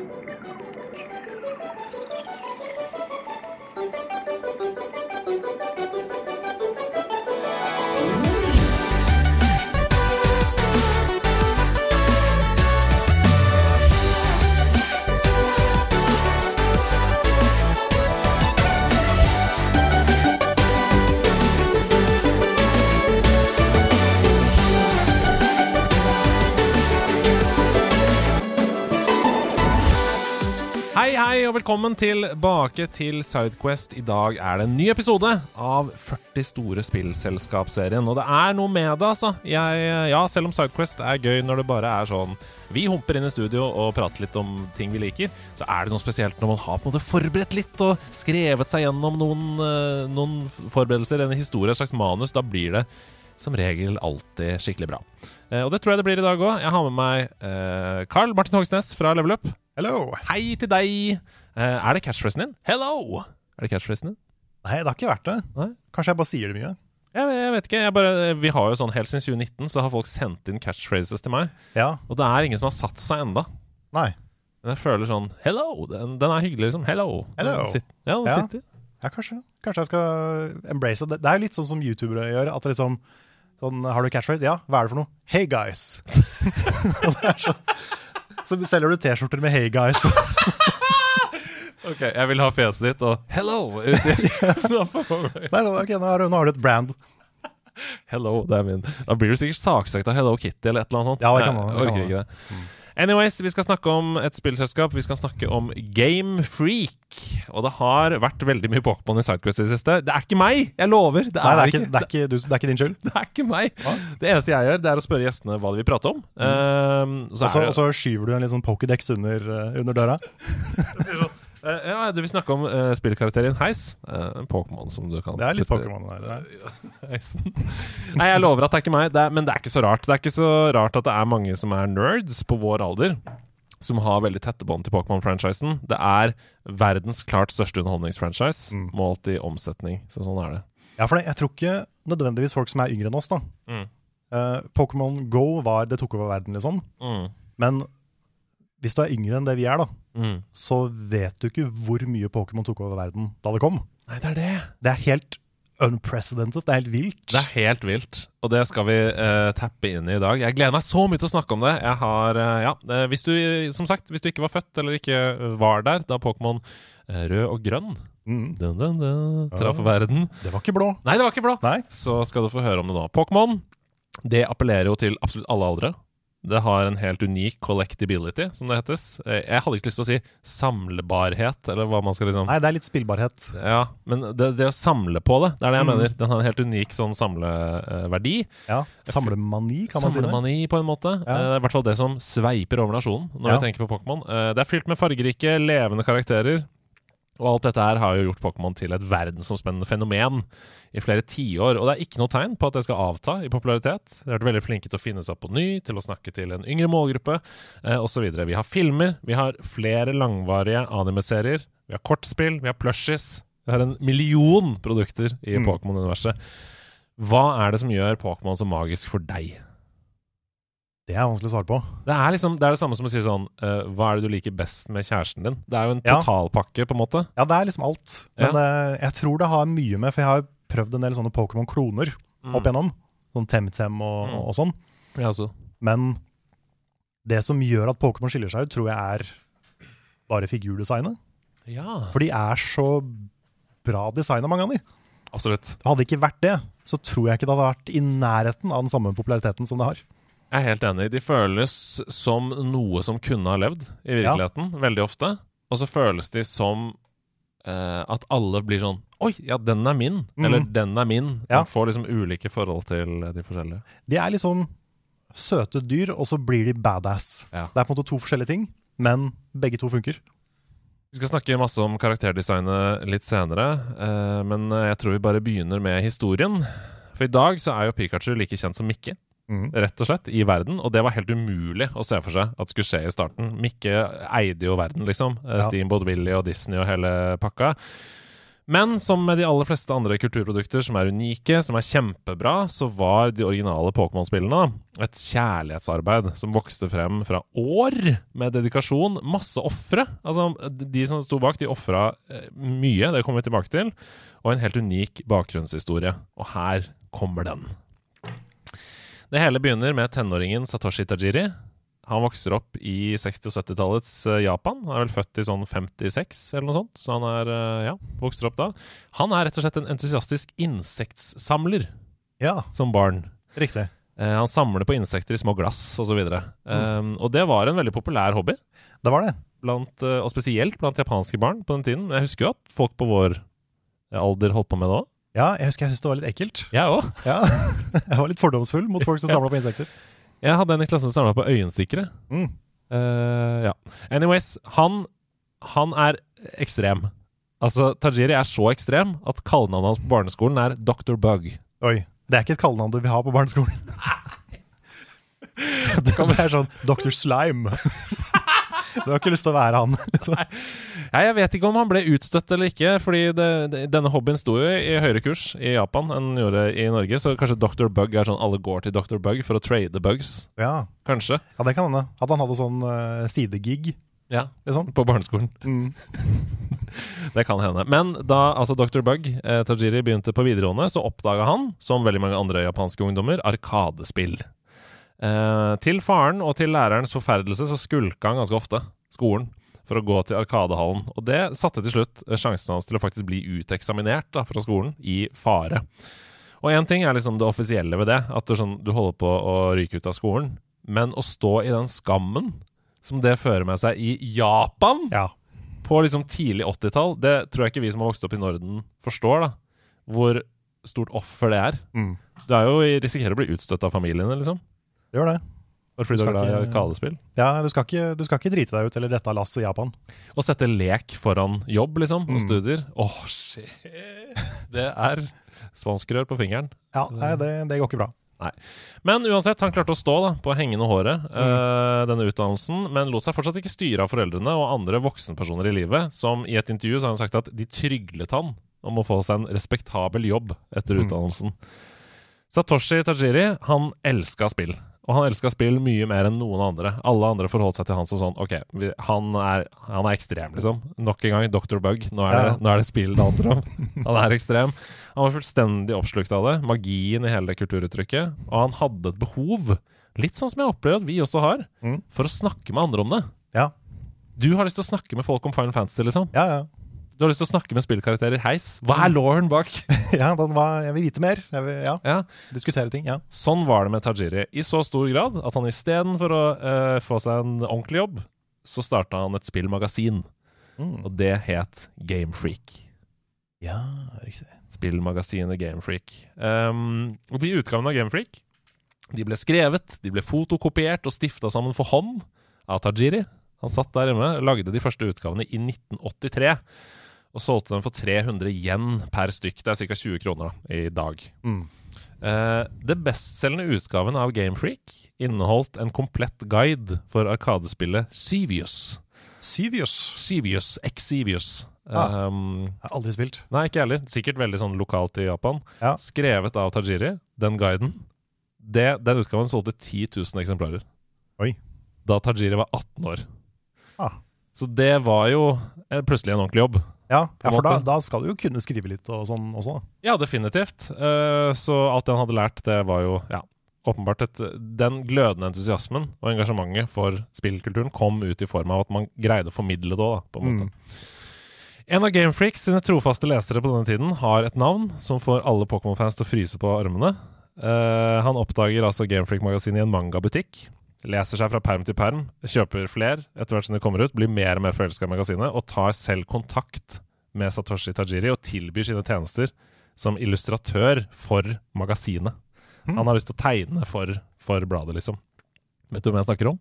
Thank you. Og velkommen tilbake til Sidequest. I dag er det en ny episode av 40 store spillselskap-serien. Og det er noe med det, altså. Jeg, ja, selv om Sidequest er gøy når det bare er sånn Vi humper inn i studio og prater litt om ting vi liker, så er det noe spesielt når man har på en måte forberedt litt og skrevet seg gjennom noen, eh, noen forberedelser, en historie, et slags manus. Da blir det som regel alltid skikkelig bra. Eh, og det tror jeg det blir i dag òg. Jeg har med meg eh, Carl Martin Hogsnes fra Level Up. Hello. Hei til deg! Eh, er det catchphrasen din? Hello! Er det catchphrasen din? Nei, det har ikke vært det. Nei? Kanskje jeg bare sier det mye. Jeg, jeg vet ikke. Jeg bare, vi har jo sånn Helt siden 2019 så har folk sendt inn catchphrases til meg. Ja. Og det er ingen som har satt seg enda. Nei. Men jeg føler sånn Hello! Den, den er hyggelig, liksom. Hello. Hello. Den sit, ja, den Ja. sitter. Ja, kanskje. Kanskje jeg skal embrace det. Det er jo litt sånn som youtubere gjør. At liksom sånn, Har du catchphrase? Ja. Hva er det for noe? Hey guys. Det er sånn Så selger du T-skjorter med Hey guys. Ok, jeg vil ha fjeset ditt og Hello! Uti. Det sånn, ok, nå har, du, nå har du et brand. Hello, det er min. Da blir du sikkert saksøkt av Hello Kitty eller et eller annet sånt. Ja, det kan Jeg man- det orker ikke det. Anyways, vi skal snakke om et spillselskap. Vi skal snakke om Game Freak. Og det har vært veldig mye Pokémon i Sidequest i det siste. Det er ikke meg! Jeg lover! Det Nei, er, det er ikke, ikke, det er ikke, du, det er ikke din skyld. det er ikke meg. Det eneste jeg gjør, det er å spørre gjestene hva de vil prate om. Ehm, så Og så, er og så skyver du en litt sånn Pokédex under, eh, under døra. Eh, Ja, du vil snakke om uh, spillkarakteren Heis. Eh, en Pokémon som du kan Det er litt Pokémon. der, er. Heisen. Nei, jeg lover at det er ikke meg, det er, men det er ikke så rart. Det er ikke så rart at det er mange som er nerds på vår alder, som har veldig tette bånd til Pokémon-franchisen. Det er verdens klart største underholdningsfranchise, Mm. målt i omsetning. Så sånn er det. Ja, for det, jeg tror ikke nødvendigvis folk som er yngre enn oss, da. Mm. Eh, Pokémon Go var Det tok over verden, liksom. Mm. Men hvis du er yngre enn det vi er, da, Mm. så vet du ikke hvor mye Pokémon tok over verden da det kom. Nei, det er det. Det er helt unprecedented. Det er helt vilt. Det er helt vilt, og det skal vi uh, tappe inn i i dag. Jeg gleder meg så mye til å snakke om det. Jeg har, uh, ja, eh, hvis du, som sagt, hvis du ikke var født eller ikke var der da Pokémon eh, rød og grønn Mm. dun, dun, dun, traff Ja. verden Det var ikke blå. Nei, det var ikke blå. Nei. Så skal du få høre om det nå. Pokémon det appellerer jo til absolutt alle aldre. Det har en helt unik collectability, som det hetes. Eh, Jeg hadde ikke lyst til å si samlebarhet, eller hva man skal liksom Nei, det er litt spillbarhet. Ja, men det, det å samle på det, det er det jeg Mm. mener. Den har en helt unik sånn samleverdi. Ja. Samlemani, kan man si det. Samlemani, på en måte. Ja. Eh, Det er i hvert fall det som sveiper over nasjonen når Ja. vi tenker på Pokémon. Eh, Det er fylt med fargerike, levende karakterer. Og alt dette her har jo gjort Pokémon til et verdensomspennende fenomen i flere tiår. Og det er ikke noe tegn på at det skal avta i popularitet. De har vært veldig flinke til å finne seg opp på ny, til å snakke til en yngre målgruppe eh, osv. Vi har filmer, vi har flere langvarige anime-serier, vi har kortspill, vi har plushies. Vi har en million produkter i Mm. Pokémon-universet. Hva er det som gjør Pokémon så magisk for deg? Det er vanskelig å svare på. Det er liksom Det er det samme som å si sånn uh, Hva er det du liker best med kjæresten din? Det er jo en Ja. totalpakke, på en måte. Ja, det er liksom alt. Men eh, jeg tror det har mye med For jeg har prøvd en del sånne Pokémon-kloner opp igjennom. Sånn Temtem og, Mm. og sånn. Ja, så. Men det som gjør at Pokémon skiller seg ut, tror jeg er bare figurdesignet. Ja, For de er så bra designa, mange av de. absolutt. Hadde det ikke vært det, så tror jeg ikke det hadde vært i nærheten av den samme populariteten som det har. Jeg er helt enig. De føles som noe som kunne ha levd i virkeligheten, veldig ofte. Og så føles de som eh, at alle blir sånn Oi, ja, den er min. Mm. Eller den er min. Ja. Man får liksom ulike forhold til de forskjellige. De er liksom søte dyr, og så blir de badass. Ja. Det er på en måte to forskjellige ting, men begge to funker. Vi skal snakke masse om karakterdesignet litt senere, eh, men jeg tror vi bare begynner med historien. For i dag så er jo Pikachu like kjent som Mikke. Rett og slett, i verden. Og det var helt umulig å se for seg at skulle skje i starten. Mikke eide jo verden, liksom. Eh, Ja. Steamboat Willy og Disney og hele pakka. Men som med de aller fleste andre kulturprodukter som er unike, som er kjempebra, så var de originale Pokémon-spillene et kjærlighetsarbeid som vokste frem fra år med dedikasjon. Masse ofre. Altså, de som sto bak, de ofra eh, mye, det kommer vi tilbake til, og en helt unik bakgrunnshistorie. Og her kommer den. Det hele begynner med tenåringen Satoshi Tajiri. Han vokser opp i 60- og 70-tallets eh, Japan. Han er vel født i sånn 56 eller noe sånt, så han er, eh, ja, vokser opp da. Han er rett og slett en entusiastisk insektsamler Ja, som barn. riktig. Eh, han samler på insekter i små glass osv. videre Um, og det var en veldig populær hobby, Det var det. blant, og spesielt blant japanske barn på den tiden. Jeg husker jo at folk på vår alder holdt på med det òg. Ja, jeg husker jeg syntes det var litt ekkelt. Jeg òg. Ja, Jeg var litt fordomsfull mot folk som samla på insekter. Jeg hadde en i klassen som samla på øyenstikkere. Mm. Uh, ja. Anyways, han, han er ekstrem. Altså, Tajiri er så ekstrem at kallenavnet hans på barneskolen er Dr. Bug. Oi. Det er ikke et kallenavn du vil ha på barneskolen. Det kan være sånn Dr. Slime. Du har ikke lyst til å være han. liksom. Nei, jeg vet ikke om han ble utstøtt eller ikke, fordi det, det, denne hobbyen sto jo i høyere kurs i Japan enn den gjorde i Norge, så kanskje Dr. Bug er sånn alle går til Dr. Bug for å trade bugs. Ja, Kanskje. ja det kan hende. At han hadde sånn uh, sidegig, Ja. liksom. På barneskolen. Mm. Det kan hende. Men da altså Dr. Bug, eh, Tajiri, begynte på videregående, så oppdaga han, som veldig mange andre japanske ungdommer, arkadespill. Eh, til faren og til lærerens forferdelse så skulka han ganske ofte skolen for å gå til Arkadehallen. Og det satte til slutt eh, sjansen hans til å faktisk bli uteksaminert da, fra skolen i fare. Og én ting er liksom det offisielle ved det, at du, sånn, du holder på å ryke ut av skolen. Men å stå i den skammen som det fører med seg i Japan Ja. på liksom tidlig 80-tall, det tror jeg ikke vi som har vokst opp i Norden forstår, da. Hvor stort offer det er. Mm. Du er jo risikerer å bli utstøtt av familiene, liksom. Det gjør det. Bare fordi du er Skal glad i arkadespill. Ja, du skal, ikke, du skal ikke drite deg ut eller dette av lasset i Japan. Å sette lek foran jobb, liksom, og Mm. studier. Åh, shit! Det er spanskrør på fingeren. Ja, nei, det, det går ikke bra. Men uansett, han klarte å stå da, på hengende håret, Mm. øh, denne utdannelsen, men lot seg fortsatt ikke styre av foreldrene og andre voksenpersoner i livet, som i et intervju så har han sagt at de tryglet han om å få seg en respektabel jobb etter Mm. utdannelsen. Satoshi Tajiri, han elska spill. Og han elska spill mye mer enn noen andre. Alle andre forholdt seg til han som sånn OK, vi, han, er, han er ekstrem, liksom. Nok en gang Dr. Bug. Nå er, det, Ja. nå er det spill det handler om. Han er ekstrem. Han var fullstendig oppslukt av det. Magien i hele kulturuttrykket. Og han hadde et behov, litt sånn som jeg opplever at vi også har, Mm. for å snakke med andre om det. Ja, Du har lyst til å snakke med folk om Final Fantasy, liksom. ja. ja. Du har lyst til å snakke med spillkarakterer. Heis. Hva er Lauren bak? ja den var, jeg vil vite mer. Jeg vil, ja, Ja, Diskutere ting. ja. Sånn var det med Tajiri. I så stor grad at han istedenfor å uh, få seg en ordentlig jobb, så starta han et spillmagasin. Mm. Og det het Gamefreak. Ja, riktig. Spillmagasinet Gamefreak. Um, og de utgavene av Gamefreak de ble skrevet, de ble fotokopiert og stifta sammen for hånd av Tajiri. Han satt der hjemme, lagde de første utgavene i 1983. Og solgte dem for 300 yen per stykk. Det er ca. 20 kroner da, i dag. Mm. Uh, det bestselgende utgaven av Gamefreak inneholdt en komplett guide for arkadespillet Syvius. Syvius. Syvius, Exivius. Ah. Um, Jeg har aldri spilt. nei, ikke jeg heller. Sikkert veldig sånn lokalt i Japan. Ja. Skrevet av Tajiri, den guiden. Det, den utgaven solgte 10 000 eksemplarer. Oi. Da Tajiri var 18 år. Ah. Så det var jo eh, plutselig en ordentlig jobb. Ja, ja for da, da skal du jo kunne skrive litt og sånn også. Ja, definitivt. Eh, så alt han hadde lært, det var jo ja, åpenbart et Den glødende entusiasmen og engasjementet for spillkulturen kom ut i form av at man greide å formidle det òg, på en måte. Mm. En av Gamefreaks sine trofaste lesere på denne tiden har et navn som får alle Pokémon-fans til å fryse på armene. Uh, han oppdager altså Gamefreak-magasinet i en mangabutikk. Leser seg fra perm til perm, kjøper fler etter hvert som de kommer ut, blir mer og mer forelska i magasinet, og tar selv kontakt med Satoshi Tajiri og tilbyr sine tjenester som illustratør for magasinet. Mm. Han har lyst til å tegne for, for bladet, liksom. Vet du hvem jeg snakker om?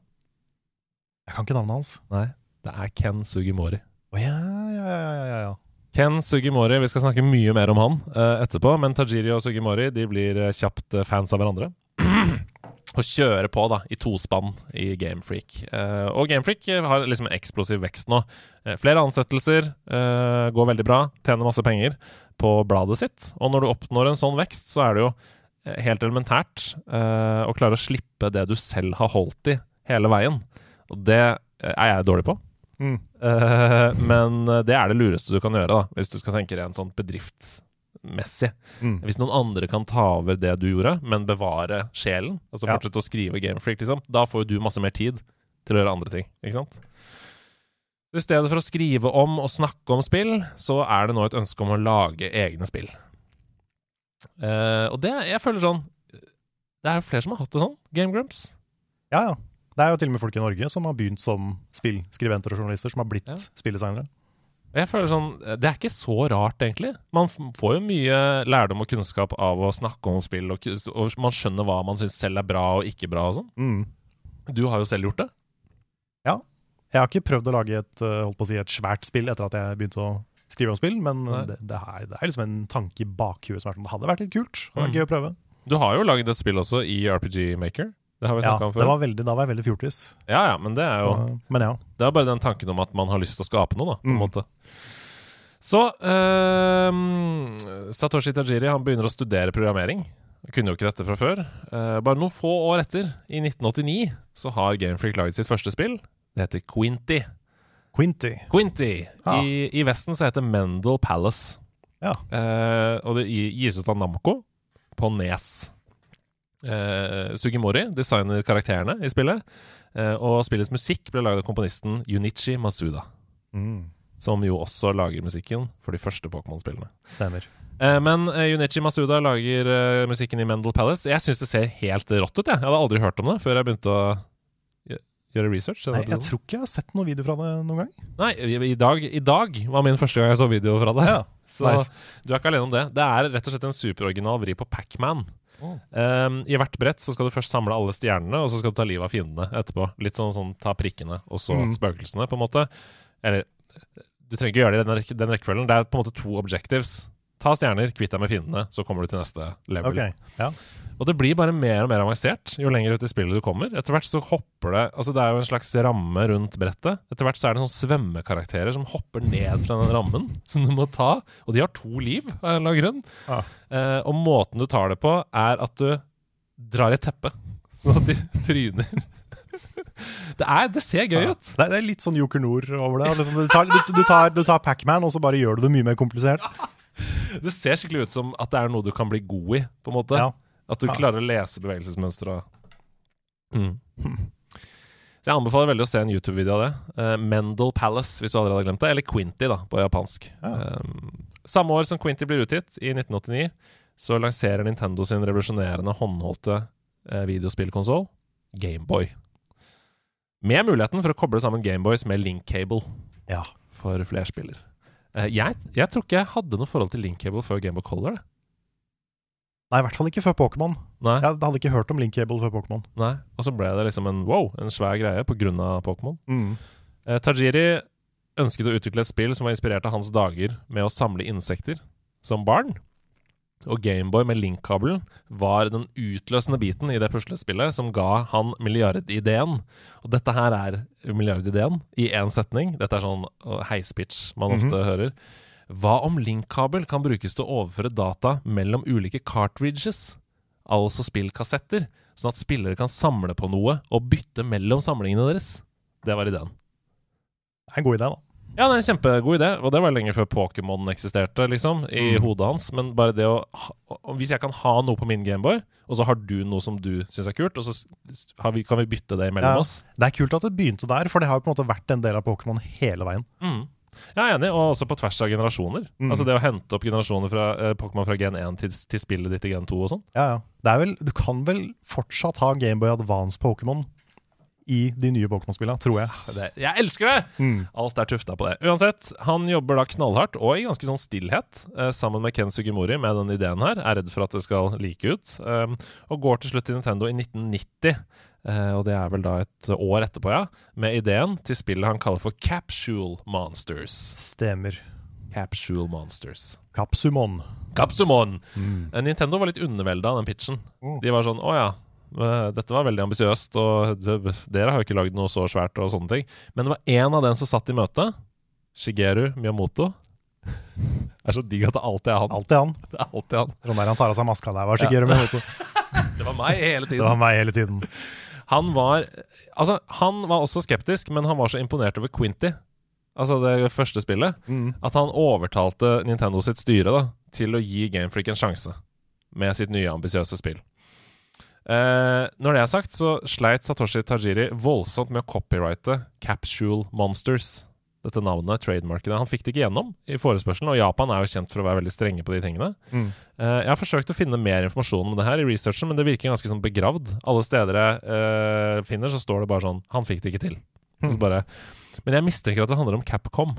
Jeg kan ikke navnet hans. Nei, det er Ken Sugimori. Å ja, ja, ja, ja, ja, ja. Ken Sugimori, vi skal snakke mye mer om han uh, etterpå, men Tajiri og Sugimori de blir eh, kjapt eh, fans av hverandre. Å kjøre på da, i tospann i Gamefreak. Uh, og Gamefreak har liksom eksplosiv vekst nå. Uh, flere ansettelser, uh, går veldig bra, tjener masse penger på bladet sitt. Og når du oppnår en sånn vekst, så er det jo eh, helt elementært eh, å klare å slippe det du selv har holdt i hele veien. Og det eh, er jeg dårlig på. Mm. Eh, men det er det lureste du kan gjøre, da, hvis du skal tenke deg en sånn bedriftsmessig. Mm. Hvis noen andre kan ta over det du gjorde, men bevare sjelen, altså Ja. fortsette å skrive Gamefreak, liksom, da får jo du masse mer tid til å gjøre andre ting. Ikke sant? Så I stedet for å skrive om og snakke om spill, så er det nå et ønske om å lage egne spill. Uh, og det, jeg føler sånn Det er jo flere som har hatt det sånn. Game Grumps. Ja, ja. Det er jo til og med folk i Norge som har begynt som spillskribenter og journalister, som har blitt Ja. spilldesignere. Jeg føler sånn Det er ikke så rart, egentlig. Man får jo mye lærdom og kunnskap av å snakke om spill, og, og man skjønner hva man syns selv er bra og ikke bra og sånn. Mm. Du har jo selv gjort det. Ja. Jeg har ikke prøvd å lage et, eh, holdt på å si, et svært spill etter at jeg begynte å skrive om spill, men det, det, er, det er liksom en tanke i bakhuet som er sånn Det hadde vært litt kult. Det hadde vært Mm. gøy å prøve. Du har jo laget et spill også i RPG Maker. Det har vi Ja, snakka om det før. var veldig, da var jeg veldig fjortis. Ja, ja, men det er jo Så, men ja. Det er bare den tanken om at man har lyst til å skape noe, da, på en Mm. måte. Så eh, Satoshi Tajiri han begynner å studere programmering. Kunne jo ikke dette fra før. Eh, bare noen få år etter, i 1989, så har Gamefreak laget sitt første spill. Det heter Quinty. Quinty. Quinty. Ja. I, I Vesten så heter Mendel Palace. Ja. Eh, og det gis ut av Namco på Nes. Eh, Sugimori designer karakterene i spillet. uh, og spillets musikk ble laget av komponisten Yunichi Masuda. Mm. Som jo også lager musikken for de første Pokémon-spillene. Stemmer. Eh, men Yunichi Junichi Masuda lager musikken i Mendel Palace. Jeg syns det ser helt rått ut. Jeg Jeg hadde aldri hørt om det før jeg begynte å gjøre research. Nei, jeg tror ikke jeg har sett noen video fra det noen gang. Nei, i, dag, i dag var min første gang jeg så video fra det. Ja, Så nice. du er ikke alene om det. Det er rett og slett en superoriginal vri på Pac-Man. Oh. Um, I hvert brett så skal du først samle alle stjernene, og så skal du ta livet av fiendene etterpå. Litt sånn, sånn ta prikkene, og så Mm. spøkelsene, på en måte. Eller du trenger ikke gjøre det i den, rek den rekkefølgen. Det er på en måte to objectives. Ta stjerner, kvitt deg med fiendene, så kommer du til neste level. Ok, ja. Og det blir bare mer og mer avansert jo lenger ut i spillet du kommer. Etter hvert så hopper det Altså det er jo en slags ramme rundt brettet. Etter hvert så er det sånn svømmekarakterer som hopper ned fra den rammen som du må ta. Og de har to liv av en eller annen grunn. Ah. Eh, og måten du tar det på, er at du drar i et teppe, sånn at de tryner. det, er, det ser gøy Ja. ut. Det, er, det er litt sånn Joker Nord over det. Liksom, du tar, du, du tar, du tar Pac-Man, og så bare gjør du det mye mer komplisert. Det ser skikkelig ut som at det er noe du kan bli god i, på en måte. Ja. At du Ja. klarer å lese bevegelsesmønstre. Mm. Så jeg anbefaler veldig å se en YouTube-video av det. Uh, Mendel Palace, hvis du allerede har glemt det. Eller Quinty, da, på japansk. Ja. Um, samme år som Quinty blir utgitt, i 1989, så lanserer Nintendo sin revolusjonerende håndholdte uh, videospillkonsoll, Gameboy. Med muligheten for å koble sammen Gameboys med Link Cable Ja. for flerspiller. Uh, jeg, jeg tror ikke jeg hadde noe forhold til Link Cable før Gameboy Color. det. Nei, i hvert fall ikke før Pokémon. Jeg hadde ikke hørt om Link Cable før Pokémon. nei. Og så ble det liksom en wow, en svær greie av Pokémon. Mm. Eh, Tajiri ønsket å utvikle et spill som var inspirert av hans dager med å samle insekter som barn. Og Gameboy med link-kabelen var den utløsende biten i det puslespillet som ga han milliardideen. Og dette her er milliardideen i én setning. Dette er sånn heispitch man ofte Mhm. hører. Hva om link-kabel kan brukes til å overføre data mellom ulike cartridges, altså spillkassetter, sånn at spillere kan samle på noe og bytte mellom samlingene deres? Det var ideen. Det er en god idé, da. Ja, det er en kjempegod idé, og det var lenge før Pokémon eksisterte, liksom, i Mm. hodet hans. Men bare det å Hvis jeg kan ha noe på min Gameboy, og så har du noe som du syns er kult, og så har vi, kan vi bytte det mellom Ja. oss Det er kult at det begynte der, for det har jo på en måte vært en del av Pokémon hele veien. mm. Jeg er enig, og også på tvers av generasjoner. Mm. Altså det å hente opp generasjoner fra eh, Pokémon fra gen 1 til, til spillet ditt i gen 2 og sånn. Ja, ja. Det er vel, du kan vel fortsatt ha Gameboy Advance Pokémon i de nye Pokémon-spillene, tror jeg. Det- Jeg elsker det! Mm. Alt er tufta på det. Uansett, han jobber da knallhardt, og i ganske sånn stillhet, eh, sammen med Ken Sugimori med den ideen her. Er redd for at det skal like ut. Um, og går til slutt til Nintendo i 1990. eh, og det er vel da et år etterpå, ja. Med ideen til spillet han kaller for Capsule Monsters. Stemmer. Capsule Monsters. Kapsumon. Capsumon! Mm. Eh, Nintendo var litt undervelda av den pitchen. Mm. De var sånn Å ja, Dette var veldig ambisiøst, og dere har jo ikke lagd noe så svært og sånne ting. Men det var én av dem som satt i møtet. Shigeru Miyamoto. Det er så digg at det alltid er han. Alltid han. Det er alltid han. Sånn der han tar av seg maska der. Var Shigeru Miyamoto. Det var meg hele Det tiden. var meg hele tiden. Han var Altså, han var også skeptisk, men han var så imponert over Quinty, altså det første spillet, Mm. at han overtalte Nintendo sitt styre da, til å gi Gamefreak en sjanse med sitt nye ambisiøse spill. Eh, når det er sagt, så sleit Satoshi Tajiri voldsomt med å copyrighte Capsule Monsters. Dette navnet, trademarkedet. Han fikk det ikke gjennom i forespørselen, og Japan er jo kjent for å være veldig strenge på de tingene. Mm. Uh, jeg har forsøkt å finne mer informasjon om det her i researchen, men det virker ganske sånn begravd. Alle steder jeg uh, finner, så står det bare sånn 'Han fikk det ikke til'. Mm. Så bare, men jeg mistenker at det handler om Capcom.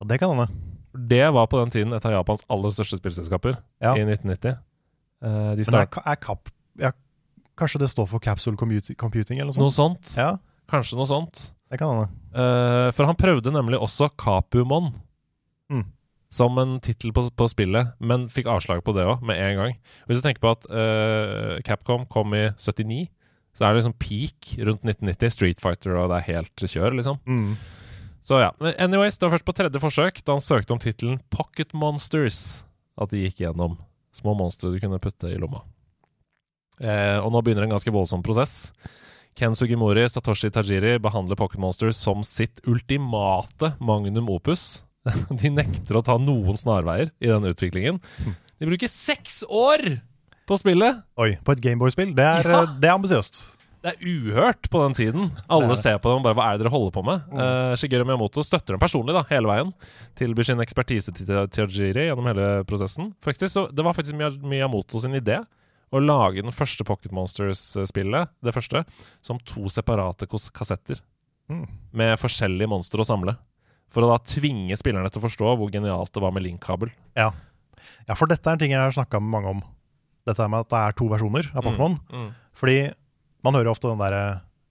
Og det kan hende. Det var på den tiden et av Japans aller største spillselskaper Ja. i 1990. Uh, de Men er, er Cap ja, Kanskje det står for Capsule Computing eller noe sånt? Ja, Kanskje noe sånt. det kan han, uh, for han prøvde nemlig også Kapumon Mm. som en tittel på, på spillet, men fikk avslag på det òg med en gang. Hvis du tenker på at uh, Capcom kom i 79, så er det liksom peak rundt 1990. Street Fighter, og det er helt kjør, liksom. Mm. Så ja. Anyways, det var først på tredje forsøk, da han søkte om tittelen Pocket Monsters, at de gikk gjennom. Små monstre du kunne putte i lomma. Eh, og nå begynner en ganske voldsom prosess. Ken Sugimori, Satoshi Tajiri behandler Pocket Monsters som sitt ultimate magnum opus. De nekter å ta noen snarveier i den utviklingen. De bruker seks år på spillet! Oi, på et Gameboy-spill. Det er, Ja. eh, det er ambisiøst. Det er uhørt på den tiden. Alle er ser på dem og bare Hva er det dere holder på med? Uh, Shigeru Miyamoto støtter dem personlig da, hele veien. Tilbyr sin ekspertise til Tajiri gjennom hele prosessen. Faktisk, så Det var faktisk Miyamoto sin idé å lage den første Pocket Monsters-spillet, det første, som to separate kassetter. Mm. Med forskjellige monstre å samle. For å da tvinge spillerne til å forstå hvor genialt det var med link-kabel. Ja. ja, for dette er en ting jeg har snakka med mange om. Dette med at det er to versjoner av Pokémon. Mm. Fordi man hører ofte den derre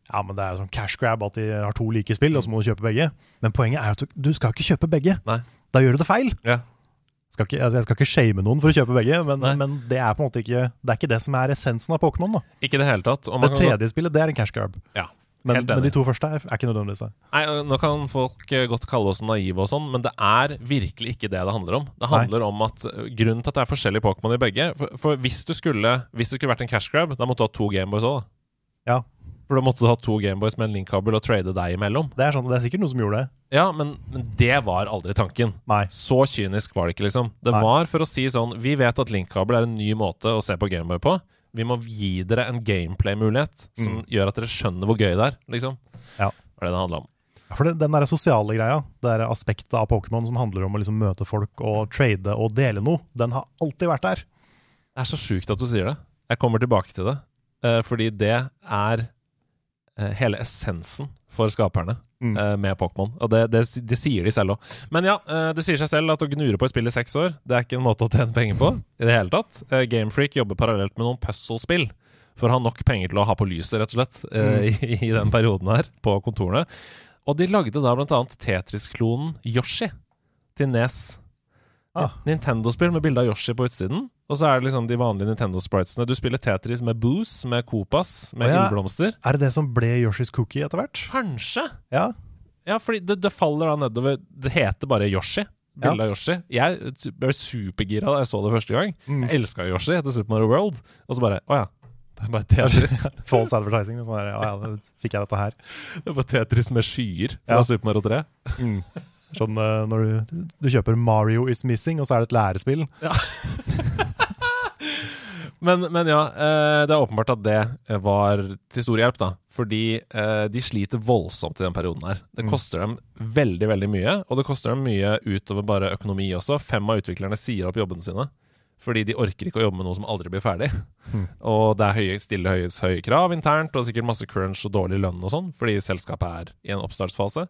Ja, men det er sånn cash grab at de har to like spill, og så må du kjøpe begge. Men poenget er jo at du skal ikke kjøpe begge. Nei. Da gjør du det feil. Ja. Skal ikke, altså jeg skal ikke shame noen for å kjøpe begge, men, men det er på en måte ikke Det er ikke det som er essensen av Pokémon. da Ikke det hele tatt. Det kan- tredje spillet det er en cash grab. Ja, Men, men de to første er, er ikke nødvendigvis det. Nei, Nå kan folk eh, godt kalle oss naive og sånn, men det er virkelig ikke det det handler om. Det handler om at eh, Grunnen til at det er forskjellige Pokémon i begge For, for hvis du skulle Hvis det skulle vært en cash grab, da måtte du ha to Gameboys òg. Ja. For da måtte du ha to Gameboys med en link-kabel og trade deg imellom. Det er, sånn, det er sikkert noen som gjorde det. Ja, men, men det var aldri tanken. Nei. Så kynisk var det ikke, liksom. Det Nei. var for å si sånn Vi vet at link-kabel er en ny måte å se på Gameboy på. Vi må gi dere en gameplay-mulighet som gjør at dere skjønner hvor gøy det er, liksom. Mm. Ja. Det var det det handla om. Ja, For det, den der sosiale greia, det der aspektet av Pokémon som handler om å liksom møte folk og trade og dele noe, den har alltid vært der. Det er så sjukt at du sier det. Jeg kommer tilbake til det. Uh, fordi det er hele essensen for skaperne Mm. uh, med Pokémon. Og det, det, det sier de selv òg. Men ja, uh, det sier seg selv at å gnure på et spill i seks år, det er ikke en måte å tjene penger på i det hele tatt. Uh, Gamefreak jobber parallelt med noen puzzle-spill for å ha nok penger til å ha på lyset, rett og slett, mm. i, i den perioden her, på kontorene. Og de lagde da blant annet Tetris-klonen Yoshi til Nes. Ah. Nintendo-spill med bilde av Yoshi på utsiden. Og så er det liksom de vanlige Nintendo-spritesene. Du spiller Tetris med Booze, med Copas, med Å ja. ildblomster. Er det det som ble Yoshis Cookie etter hvert? Kanskje! Ja. Ja, fordi det, det faller da nedover Det heter bare Yoshi. Bilde av Yoshi. Jeg ble supergira da jeg så det første gang. Mm. Jeg elska Yoshi etter Super Mario World. Og så bare Å ja. Det er bare Tetris. False advertising. Sånn der, ja, ja, fikk jeg dette her. det er bare Tetris med skyer fra Ja. Super Mario 3. Sånn eh, når du, du kjøper Mario is Missing, og så er det et lærespill. Men, men ja, eh, det er åpenbart at det var til stor hjelp, da. Fordi eh, de sliter voldsomt i den perioden her. Det Mm. koster dem veldig, veldig mye. Og det koster dem mye utover bare økonomi også. Fem av utviklerne sier opp jobbene sine. Fordi de orker ikke å jobbe med noe som aldri blir ferdig. Mm. Og det er høye, stille høyes høye krav internt, og sikkert masse crunch og dårlig lønn og sånn, fordi selskapet er i en oppstartsfase.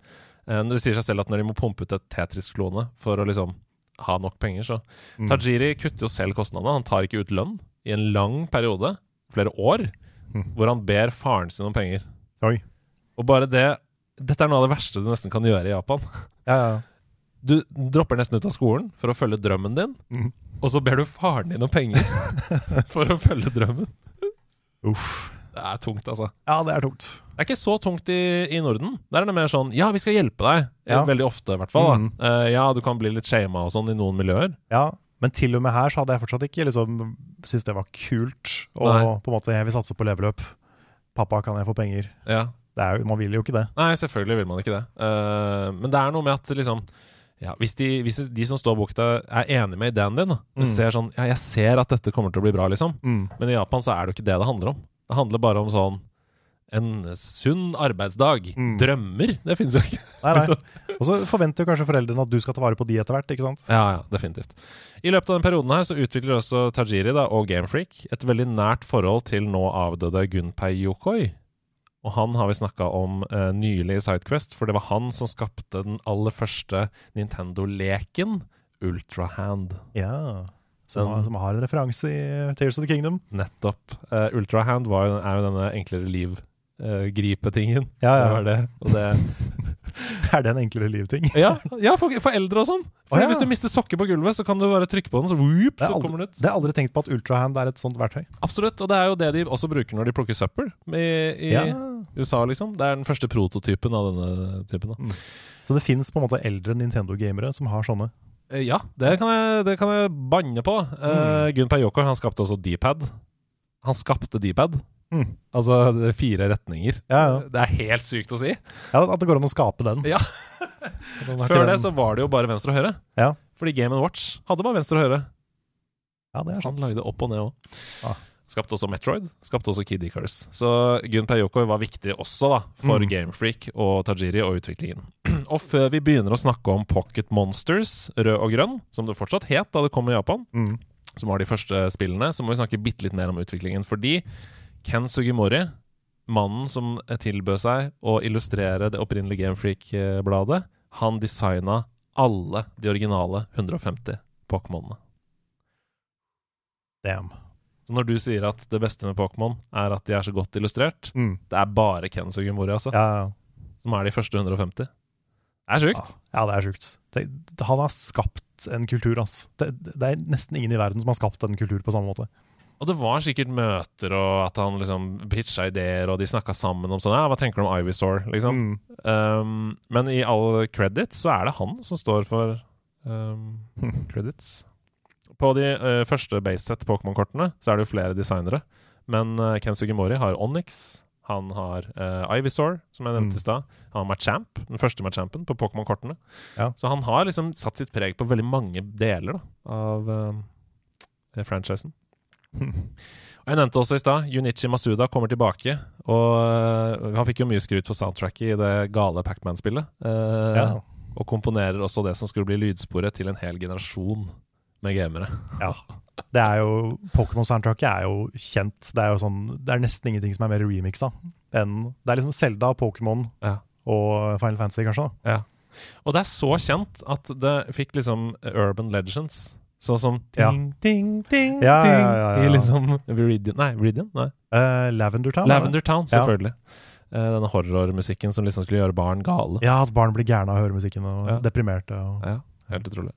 Eh, det sier seg selv at når de må pumpe ut et Tetris-klone for å liksom ha nok penger, så Mm. Tajiri kutter jo selv kostnadene. Han tar ikke ut lønn i en lang periode, flere år, Mm. hvor han ber faren sin om penger. Oi. Og bare det Dette er noe av det verste du nesten kan gjøre i Japan. Ja, ja. Du dropper nesten ut av skolen for å følge drømmen din, mm. og så ber du faren din om penger for å følge drømmen. Uff. Det er tungt, altså. Ja, det er tungt. Det er ikke så tungt i, i Norden. Der er det mer sånn Ja, vi skal hjelpe deg. Ja. Veldig ofte, i hvert fall. Mm. Eh, ja, du kan bli litt shama og sånn i noen miljøer. Ja, men til og med her så hadde jeg fortsatt ikke liksom syntes det var kult. Og Nei. på en måte, jeg vil satse på leveløp. Pappa, kan jeg få penger? Ja. Det er jo, man vil jo ikke det. Nei, selvfølgelig vil man ikke det. Uh, men det er noe med at liksom ja, hvis, de, hvis de som står bak deg, er enig med ideen din, da, og Mm. ser sånn Ja, jeg ser at dette kommer til å bli bra, liksom. Mm. Men i Japan så er det jo ikke det det handler om. Det handler bare om sånn en sunn arbeidsdag. Mm. Drømmer, det finnes jo ikke. Nei, nei. Og så forventer kanskje foreldrene at du skal ta vare på de etter hvert, ikke sant? Ja, ja, definitivt. I løpet av den perioden her så utvikler også Tajiri da, og Gamefreak et veldig nært forhold til nå avdøde Gunpei Yokoi. Og han har vi snakka om eh, nylig i Sidequest, for det var han som skapte den aller første Nintendo-leken, Ultrahand. Ja. Som, Den- som har en referanse i Tears of the Kingdom. Nettopp. Eh, Ultrahand jo, er jo denne enklere liv-gripetingen. Ja, Det var det. Og det Er det en enklere livting? Ja, ja for, for eldre og sånn. For oh, ja. Hvis du mister sokker på gulvet, så kan du bare trykke på den, så, whoop, så kommer den ut. det har jeg aldri tenkt på at Ultrahand er et sånt verktøy. Absolutt, og det er jo det de også bruker når de plukker søppel i, i Ja. USA, liksom. Det er den første prototypen av denne typen. Da. Så det fins eldre Nintendo-gamere som har sånne. Eh, Ja, det kan jeg, det kan jeg banne på. Uh, Gunpei Yoko han skapte også D-pad. Han skapte D-pad. Mm. Altså det er fire retninger. Ja, ja. Det er helt sykt å si. ja, At det går an å skape den. Ja. Før det så var det jo bare venstre og høyre. Ja. Fordi Game Watch hadde bare venstre og høyre. Ja, det er Han sant. lagde opp og ned òg. Ah. Skapte også Metroid. Skapte også Kid Icarus. Så Gunpei Yokoi var viktig også da for Mm. Gamefreak og Tajiri og utviklingen. og før vi begynner å snakke om Pocket Monsters, rød og grønn, som det fortsatt het da det kom i Japan, Mm. som var de første spillene, så må vi snakke bitte litt mer om utviklingen. Fordi Ken Sugimori, mannen som tilbød seg å illustrere det opprinnelige Gamefreak-bladet, han designa alle de originale 150 Pokémonene. Damn. Så når du sier at det beste med Pokémon er at de er så godt illustrert, Mm. det er bare Ken Sugimori, altså, Ja, ja. som er de første 150. Det er sjukt. ja, det er sjukt. Det, han har skapt en kultur, ass. Det, det er nesten ingen i verden som har skapt en kultur på samme måte. Og det var sikkert møter, og at han liksom pitcha ideer, og de snakka sammen om sånn Ja, hva tenker du om Ivysaur, liksom? Mm. Um, men i all credit så er det han som står for um, credits. På de uh, første baseset Pokémon-kortene så er det jo flere designere. Men uh, Ken Sugimori har Onyx. Han har uh, Ivysaur, som jeg nevnte Mm. i stad. Han har Machamp, den første Machampen på Pokémon-kortene. Ja. Så han har liksom satt sitt preg på veldig mange deler da, av eh, franchisen. Jeg nevnte også i stad Junichi Masuda kommer tilbake. Og øh, han fikk jo mye skryt for soundtracket i det gale Pacman-spillet. Eh, Ja. Og komponerer også det som skulle bli lydsporet til en hel generasjon med gamere. ja. Det er jo Pokémon-soundtracket er jo kjent. Det er jo sånn Det er nesten ingenting som er mer remixa enn Det er liksom Selda, Pokémon Ja. og Final Fantasy, kanskje. da Og det er så kjent at det fikk liksom Urban Legends. Sånn som ting, ting, ding, Ja, ting ja, i liksom Viridian Nei, Viridian? Nei. Uh, Lavender Town? er? Lavender Town, selvfølgelig. Eh, denne horrormusikken som liksom skulle gjøre barn gale. Ja, at barn blir gærne av å høre musikken og Ja. deprimerte. Og... Ja, helt utrolig.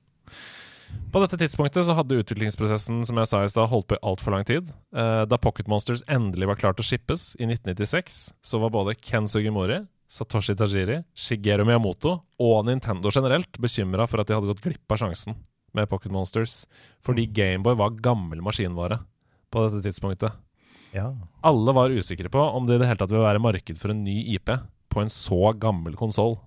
På dette tidspunktet så hadde utviklingsprosessen som jeg sa i sted, holdt på i altfor lang tid. Eh, da Pocket Monsters endelig var klart å shippes i 1996, så var både Ken Sugimori, Satoshi Tajiri, Shigeru Miyamoto og Nintendo generelt bekymra for at de hadde gått glipp av sjansen med Pocket Monsters, fordi Gameboy var gammel maskinvare på dette tidspunktet. Ja. Alle var usikre på om det i det hele tatt ville være marked for en ny IP på en så gammel konsoll.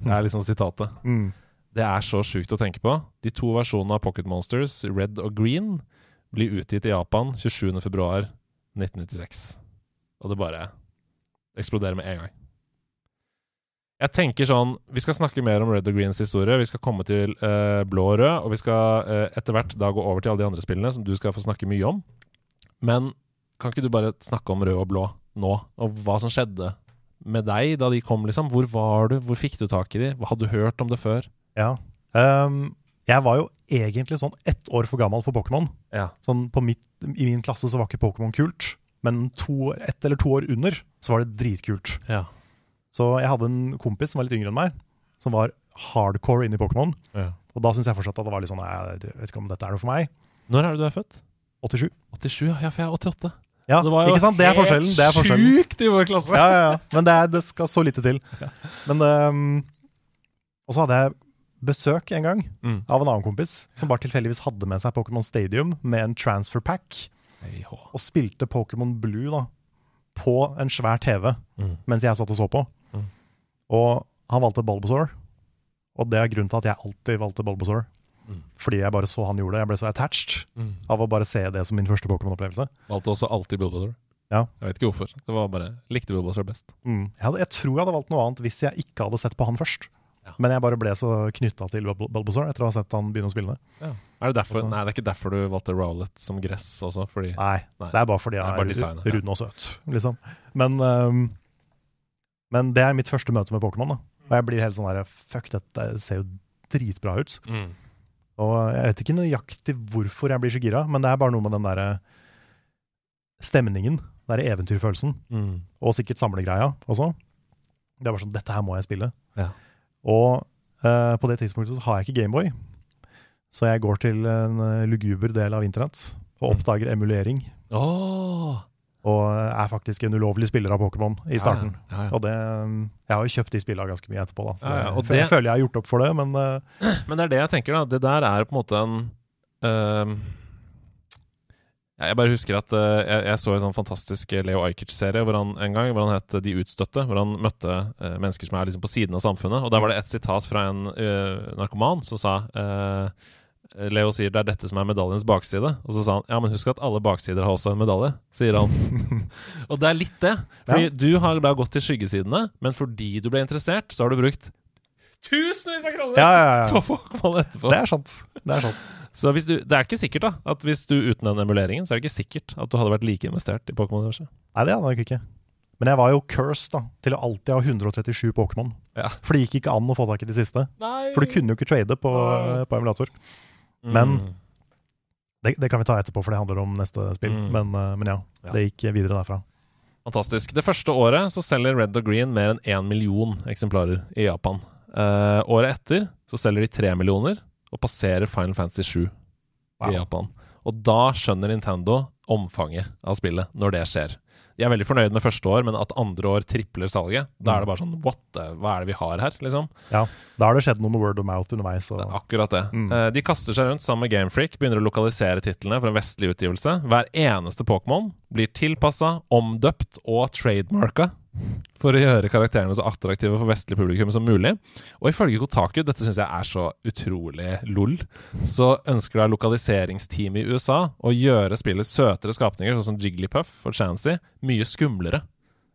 Det er liksom sitatet. Mm. Det er så sjukt å tenke på. De to versjonene av Pocket Monsters, Red og Green, blir utgitt i Japan 27.2.1996. Og det bare eksploderer med en gang. Jeg tenker sånn Vi skal snakke mer om Red og Greens historie. Vi skal komme til uh, blå og rød, og vi skal uh, etter hvert da gå over til alle de andre spillene, som du skal få snakke mye om. Men kan ikke du bare snakke om rød og blå nå, og hva som skjedde med deg da de kom, liksom? Hvor var du? Hvor fikk du tak i de? Hadde du hørt om det før? ja. Um, jeg var jo egentlig sånn ett år for gammel for Pokémon. Ja. Sånn på mitt, I min klasse så var ikke Pokémon kult, men to, ett eller to år under så var det dritkult. Ja. Så jeg hadde en kompis som var litt yngre enn meg, som var hardcore inne i Pokémon. ja. Og da syns jeg fortsatt at det var litt sånn Jeg vet ikke om dette er noe for meg. Når er det du er født? 87. 87, ja, for jeg er 88. Ja, Det var jo ikke sant? Det er forskjellen. Det er forskjellen. sjukt i vår klasse! Ja, ja, ja. Men det, er, det skal så lite til. Men um, Og så hadde jeg besøk en gang Mm. av en annen kompis som bare tilfeldigvis hadde med seg Pokémon Stadium med en transfer pack, og spilte Pokémon Blue da på en svær TV Mm. mens jeg satt og så på. Og han valgte Bulbasaur, og det er grunnen til at jeg alltid valgte Bulbasaur. Mm. Fordi jeg bare så han gjorde det. Jeg ble så attached Mm. av å bare se det som min første Pokémon-opplevelse. Valgte også alltid Bulbasaur. Ja. Jeg vet ikke hvorfor. Det var bare Likte Bulbasaur best. Mm. Jeg, hadde, jeg tror jeg hadde valgt noe annet hvis jeg ikke hadde sett på han først. Ja. Men jeg bare ble så knytta til Bul- Bulbasaur etter å ha sett han begynne å spille det. Er det derfor, Nei, det er ikke derfor du valgte Rowlet som gress også, fordi Nei, Nei. det er bare fordi jeg er han er, rund og søt, liksom. Men, øhm, men det er mitt første møte med Pokémon, da. Og jeg blir helt sånn der Fuck, dette ser jo dritbra ut. mm. Og jeg vet ikke nøyaktig hvorfor jeg blir så gira, men det er bare noe med den derre stemningen, den derre eventyrfølelsen, Mm. og sikkert samlegreia også. Det er bare sånn Dette her må jeg spille. Ja. Og uh, på det tidspunktet så har jeg ikke Gameboy, så jeg går til en eh, luguber del av internett og Mm. oppdager emulering. Åh! Og er faktisk en ulovlig spiller av Pokémon i starten. Ja, ja, ja. Og det um, Jeg har jo kjøpt de spillene ganske mye etterpå, da. Så ja, det, jeg føler jeg har gjort opp for det, men uh, Men det er det jeg tenker, da. Det der er på en måte en uh, Jeg bare husker at uh, jeg, jeg så en sånn fantastisk Leo Ajkic-serie hvor han en gang hvor han het De utstøtte. Hvor han møtte eh, mennesker som er liksom på siden av samfunnet. Og der var det et sitat fra en eh, narkoman som sa eh, Leo sier det er dette som er medaljens bakside. Og så sa han ja, men husk at alle baksider har også en medalje, sier han. og det er litt det. Fordi Ja. du har da gått til skyggesidene, men fordi du ble interessert, så har du brukt tusenvis av kroner ja, ja, ja. på Pokémon etterpå. Det er sant. Det er sant. Så hvis du, det er ikke sikkert da at hvis du uten den emuleringen, så er det ikke sikkert at du hadde vært like investert i Pokémon-universet. Nei, det hadde jeg nok ikke. Men jeg var jo cursed da, til å alltid ha 137 Pokémon. Ja. For det gikk ikke an å få tak i de siste. Nei For du kunne jo ikke trade på, på emulator. Mm. men- Det, det kan vi ta etterpå, for det handler om neste spill. Mm. Men, uh, men ja, Ja. det gikk videre derfra. Fantastisk. Det første året så selger Red og Green mer enn én million eksemplarer i Japan. Uh, året etter så selger de tre millioner og passerer Final Fantasy 7 Wow. i Japan. Og da skjønner Nintendo omfanget av spillet, når det skjer. De er veldig fornøyd med første år, men at andre år tripler salget, da er det bare sånn What the, Hva er det vi har her, liksom? Ja, Da har det skjedd noe med word of mouth underveis. Er Og, akkurat det. Mm. Eh, de kaster seg rundt sammen med Gamefreak, begynner å lokalisere titlene for en vestlig utgivelse. Hver eneste Pokémon blir tilpassa, omdøpt og trademarka for å gjøre karakterene så attraktive for vestlig publikum som mulig. Og ifølge Kotaku, dette syns jeg er så utrolig lol, så ønsker da lokaliseringsteamet i USA å gjøre spillet søtere skapninger, sånn som Jigglypuff og Chansey, mye skumlere.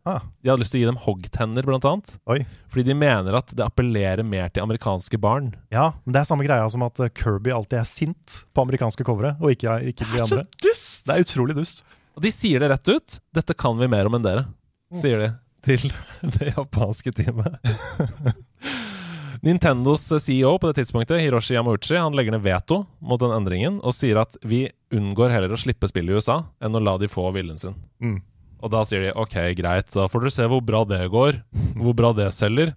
ah, De hadde lyst til å gi dem hoggtenner, blant annet. oi. Fordi de mener at det appellerer mer til amerikanske barn. Ja, men det er samme greia som at uh, Kirby alltid er sint på amerikanske covere, og ikke, ikke de andre. dust! Det er utrolig dust. Og de sier det rett ut. 'Dette kan vi mer om enn dere', sier de til det japanske teamet. Nintendos CEO på det tidspunktet, Hiroshi Yamauchi, han legger ned veto mot den endringen og sier at vi unngår heller å slippe spill i USA enn å la de få viljen sin. Mm. Og da sier de ok, greit, da får dere se hvor bra det går, hvor bra det selger.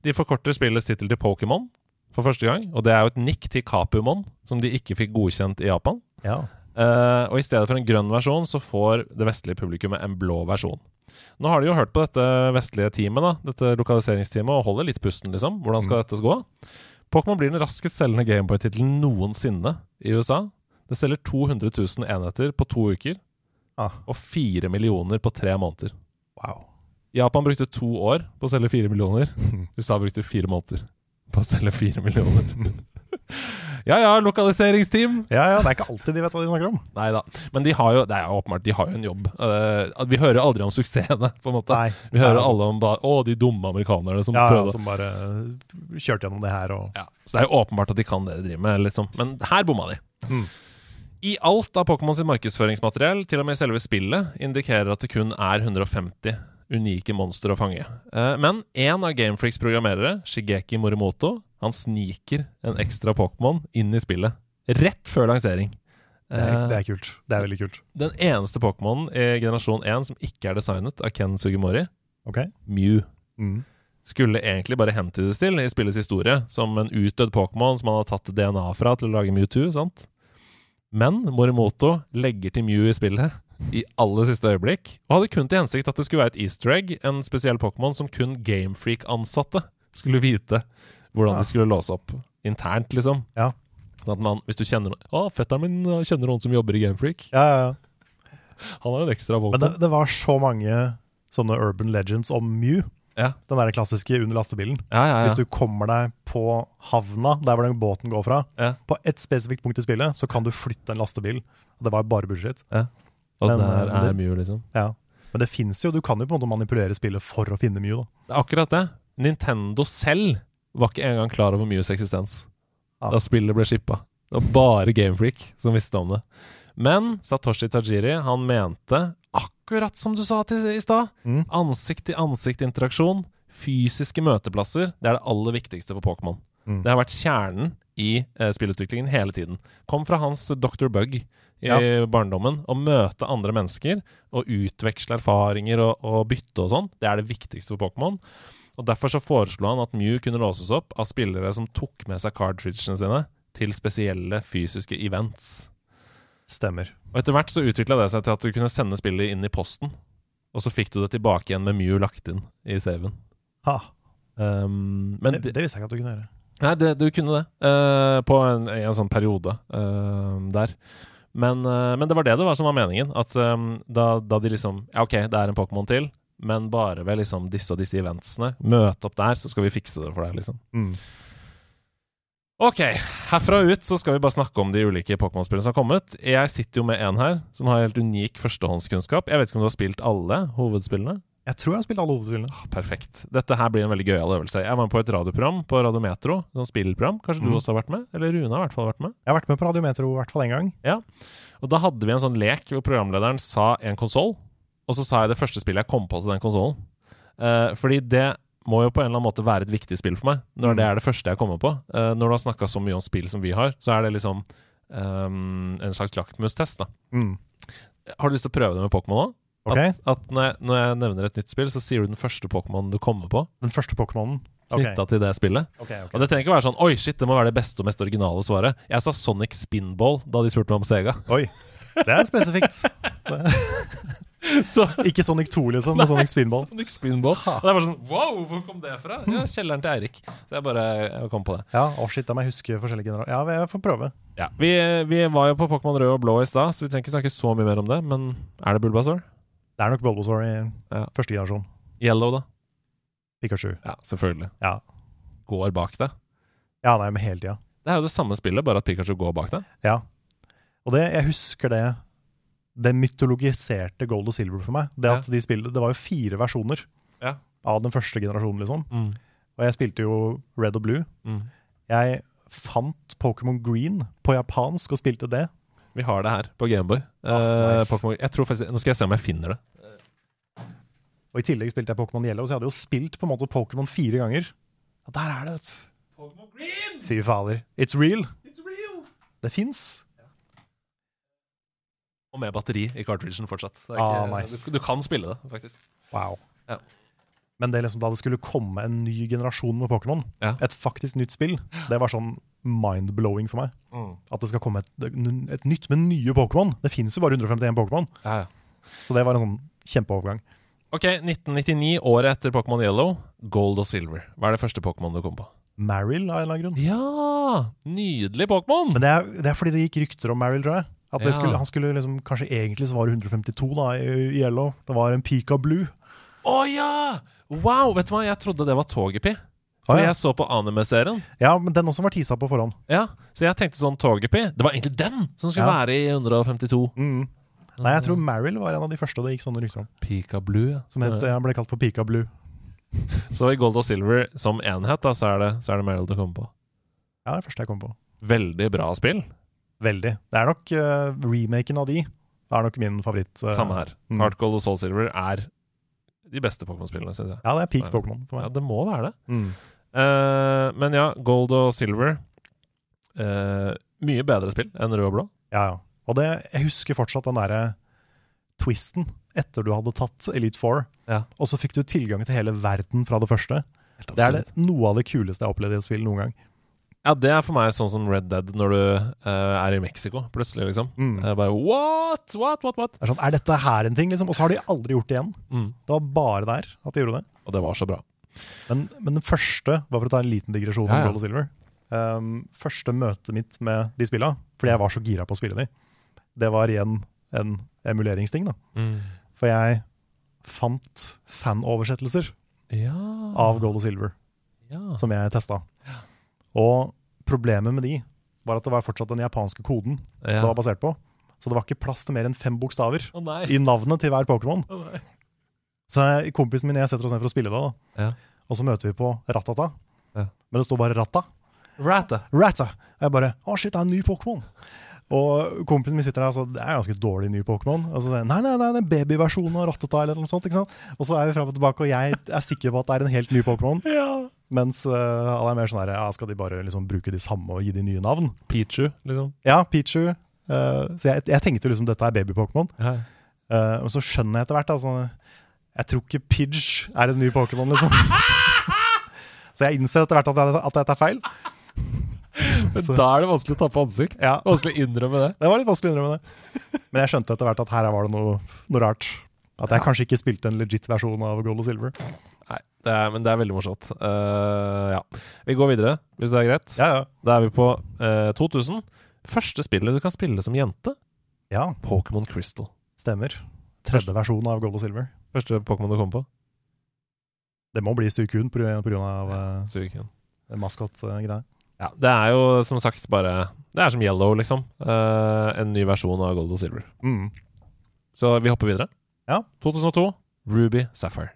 De forkorter spillets tittel til Pokémon for første gang, og det er jo et nikk til Kapumon, som de ikke fikk godkjent i Japan. Ja. Uh, og i stedet for en grønn versjon, så får det vestlige publikummet en blå versjon. Nå har de jo hørt på dette vestlige teamet, da, dette lokaliseringsteamet, og holder litt pusten, liksom. Hvordan skal dette gå? Pokémon blir den raskest selgende Gameboy-tittelen noensinne i USA. Det selger 200 000 enheter på to uker, Ah, og fire millioner på tre måneder. wow. Japan brukte to år på å selge fire millioner. USA brukte fire måneder på å selge fire millioner. ja ja, lokaliseringsteam! Ja, ja, det er ikke alltid de vet hva de snakker om. Nei da. Men de har jo det er jo åpenbart, de har jo en jobb. Uh, vi hører aldri om suksessene, på en måte. Nei, Vi hører er altså- alle om bare, å, de dumme amerikanerne som ja, ja, som bare kjørte gjennom det her og Ja, så det er jo åpenbart at de kan det de driver med, liksom. Men her bomma de. Mm. I alt av Pokémon sitt markedsføringsmateriell, til og med selve spillet, indikerer at det kun er 150 unike monstre å fange. Uh, men én av Gamefreaks programmerere, Shigeki Morimoto, han sniker en ekstra Pokémon inn i spillet. Rett før lansering. det er, Eh, det er kult. Det er veldig kult. Den eneste Pokémonen i generasjon 1 som ikke er designet av Ken Sugimori, Ok? Mew Mm. skulle egentlig bare hentydes til i spillets historie, som en utdødd Pokémon som han har tatt DNA fra til å lage Mewtwo, sant? Men Morimoto legger til Mew i spillet i aller siste øyeblikk, og hadde kun til hensikt at det skulle være et easter egg, en spesiell Pokémon som kun Gamefreak-ansatte skulle vite hvordan Ja. de skulle låse opp internt, liksom. Ja. Sånn at man, hvis du kjenner noen Å, fetteren min uh, kjenner noen som jobber i Gamefreak. Ja, ja, ja. Han har en ekstra Men det, det var så mange sånne urban legends om Mew. Ja. Den der klassiske under lastebilen. Ja, ja, ja. Hvis du kommer deg på havna, der hvor den båten går fra, Ja. på ett spesifikt punkt i spillet, så kan du flytte en lastebil. Og det var bare bullshit. Og Men, der eh, er det- Mew, liksom. Ja. Men det fins jo, du kan jo på en måte manipulere spillet for å finne Mew, da. Det er akkurat det. Nintendo selv var ikke engang klar over Mews eksistens Ja. da spillet ble shippa. Det var bare Gamefreak som visste om det. Men Satoshi Tajiri han mente, akkurat som du sa til i stad, Mm. ansikt-til-ansikt-interaksjon, fysiske møteplasser, det er det aller viktigste for Pokémon. Mm. Det har vært kjernen i eh, spillutviklingen hele tiden. Kom fra hans Dr. Bug i Ja. barndommen. Å møte andre mennesker og utveksle erfaringer og, og bytte og sånn, det er det viktigste for Pokémon. Og Derfor så foreslo han at Mew kunne låses opp av spillere som tok med seg cartridgene sine til spesielle fysiske events. Stemmer. Og Etter hvert så utvikla det seg til at du kunne sende spillet inn i posten, og så fikk du det tilbake igjen med Mew lagt inn i saven. Ha. Um, det, det visste jeg ikke at du kunne gjøre. Nei, det, du kunne det. Uh, på en, en sånn periode uh, der. Men, eh, men det var det det var som var meningen. At um, da, da de liksom Ja, OK, det er en Pokémon til, men bare ved liksom disse og disse eventsene. Møte opp der, så skal vi fikse det for deg, liksom. Mm. OK, herfra og ut så skal vi bare snakke om de ulike Pokémon-spillene som har kommet. Jeg sitter jo med en her som har helt unik førstehåndskunnskap. Jeg vet ikke om du har spilt alle hovedspillene? Jeg tror jeg har spilt alle hovedspillene. Ah, Perfekt. Dette her blir en veldig gøyal øvelse. Jeg var med på et radioprogram på Radiometro, sånn spillprogram. Kanskje du Mm. også har vært med? Eller Rune har i hvert fall vært med. Jeg har vært med på Radiometro i hvert fall én gang. Og da hadde vi en sånn lek hvor programlederen sa en konsoll, og så sa jeg det første spillet jeg kom på til den konsollen. Uh, fordi det må jo på en eller annen måte være et viktig spill for meg, når Mm. det er det første jeg kommer på. Uh, når du har snakka så mye om spill som vi har, så er det liksom um, en slags lakmustest, da. Mm. Har du lyst til å prøve det med Pokémon òg? Ok, At, at når, jeg, når jeg nevner et nytt spill, så sier du den første Pokémon du kommer på, Den første Pokémonen. Knytta okay. til det spillet. ok, ok. Og det trenger ikke være sånn Oi, shit, det må være det beste og mest originale svaret. Jeg sa Sonic Spinball da de spurte meg om Sega. Oi, det er spesifikt. Så Ikke Sonic 2, liksom, men Sonic Spinball. Sonic Spinball. Og det er bare sånn Wow, hvor kom det fra? Ja, Kjelleren til Eirik. Så jeg bare jeg kom på det. Ja, å shit, da må jeg huske forskjellige generaler. Ja, jeg får prøve. Ja, vi, vi var jo på Pokémon rød og blå i stad, så vi trenger ikke snakke så mye mer om det. Men er det Bulbasaur? Det er nok Bulbasaur i Ja. første generasjon. Yellow, da? Pikachu. Ja, selvfølgelig. Ja. Går bak deg. Ja, nei, men hele tida. Det er jo det samme spillet, bare at Pikachu går bak deg. Ja. Og det, jeg husker det Det mytologiserte Gold og Silver for meg. Det at de spilte, det var jo fire versjoner Ja. av den første generasjonen, liksom. Mm. Og jeg spilte jo Red og Blue. Mm. Jeg fant Pokémon Green på japansk og spilte det. Vi har det her på Gameboy. Ah, nice. jeg tror faktisk, nå skal jeg se om jeg finner det. Og i tillegg spilte jeg Pokémon Yellow, så jeg hadde jo spilt på en måte Pokémon fire ganger. Og der er det, vet du. Fy fader. It's real. It's real! Det fins. Og med batteri i cartridgen fortsatt. Det er Ah, nice. du, du kan spille det, faktisk. Wow. Ja. Men det liksom da det skulle komme en ny generasjon med Pokémon, Ja. et faktisk nytt spill, det var sånn mind-blowing for meg. At det skal komme et, et nytt med nye Pokémon. Det fins jo bare 151 Pokémon, Ja, ja. så det var en sånn kjempeovergang. Ok, 1999, året etter Pokémon Yellow. Gold og Silver. Hva er det første Pokémon du kom på? Marill av en eller annen grunn. Ja! Nydelig Pokémon! Men det er, det er fordi det gikk rykter om Marill, tror jeg. At det Ja. skulle, han skulle liksom, Kanskje egentlig så var det 152 da, i, Yellow. Det var en Pika Blue. Å ja! Wow! Vet du hva, jeg trodde det var Togepi. For For ja. jeg så på anime-serien. ja, men den også var tisa på forhånd. Ja, Så jeg tenkte sånn Togepi. Det var egentlig den som skulle Ja. være i 152. Mm. Nei, jeg tror Marill var en av de første det gikk sånne rykter om. Pika Blue, ja. Som het, ble kalt for Pika Blue. Så i Gold og Silver som enhet, da, så er det, så er det Meryl du kommer på. Ja, det er det første jeg kom på. Veldig bra spill. Veldig. Det er nok uh, remaken av de. Det er nok min favoritt. Uh, Samme her. mm. Heart Gold og Soul Silver er de beste Pokémon-spillene, syns jeg. Ja, det er peak Pokémon for meg. Ja, det må være det. Mm. Uh, men ja, Gold og Silver Mye bedre spill enn rød og blå. Ja, ja. Og det, jeg husker fortsatt den derre twisten etter du hadde tatt Elite Four, Ja. og så fikk du tilgang til hele verden fra det første. Det er det, noe av det kuleste jeg har opplevd i et spill noen gang. Ja, det er for meg sånn som Red Dead når du uh, er i Mexico, plutselig, liksom. Mm. Jeg bare What? What? What? What? Det er, sånn, er dette her en ting, liksom? Og så har de aldri gjort det igjen. Mm. Det var bare der at de gjorde det. Og det var så bra. Men, men den første, bare for å ta en liten digresjon om Ja, ja. Gold og Silver um, Første møtet mitt med de spilla, fordi jeg var så gira på å spille de, det var igjen en emuleringsting. da. Mm. For jeg fant fanoversettelser Ja. av Gold og Silver ja. som jeg testa. Og problemet med de var at det var fortsatt den japanske koden det var basert på. Så det var ikke plass til mer enn fem bokstaver oh, i navnet til hver Pokémon. Oh. Så jeg, kompisen min og jeg setter oss ned for å spille det, da. Ja. og så møter vi på Ratata. Ja. Men det står bare Ratta. Ratta. Rata. Og jeg bare Å, shit, det er en ny Pokémon! Og kompisen min sitter der og sier Det er ganske dårlig ny Pokémon. Og så sier nei, nei, nei, det er babyversjonen av Rattata eller noe sånt. ikke sant? Og så er vi fram og tilbake, og jeg er sikker på at det er en helt ny Pokémon. Ja. Mens uh, alle er mer sånn her Ja, skal de bare liksom bruke de samme og gi de nye navn? Pichu, liksom. Ja, Pichu. Uh, så jeg, jeg tenkte liksom dette er baby-Pokémon. Ja. Uh, og så skjønner jeg etter hvert altså, Jeg tror ikke Pidge er en ny Pokémon, liksom. så jeg innser etter hvert at, jeg, at dette er feil. Men Så- da er det vanskelig å ta på ansikt. Ja, Vanskelig å innrømme det. Det var litt vanskelig å innrømme det. Men jeg skjønte etter hvert at her var det noe, noe rart. At jeg Ja. kanskje ikke spilte en legit versjon av Gold og Silver. Nei, det er, men det er veldig morsomt. Uh, ja. Vi går videre, hvis det er greit. Ja, ja. Da er vi på uh, 2000. Første spillet du kan spille som jente, Ja, Pokémon Crystal. stemmer. Tredje versjon av Gold og Silver. Første Pokémon du kom på? Det må bli Sukun pga. Uh, Suiken. maskot-greia. Ja, det er jo som sagt bare Det er som Yellow, liksom. Uh, en ny versjon av Gold og Silver. Mm. Så vi hopper videre. Ja. 2002. Ruby Sapphire.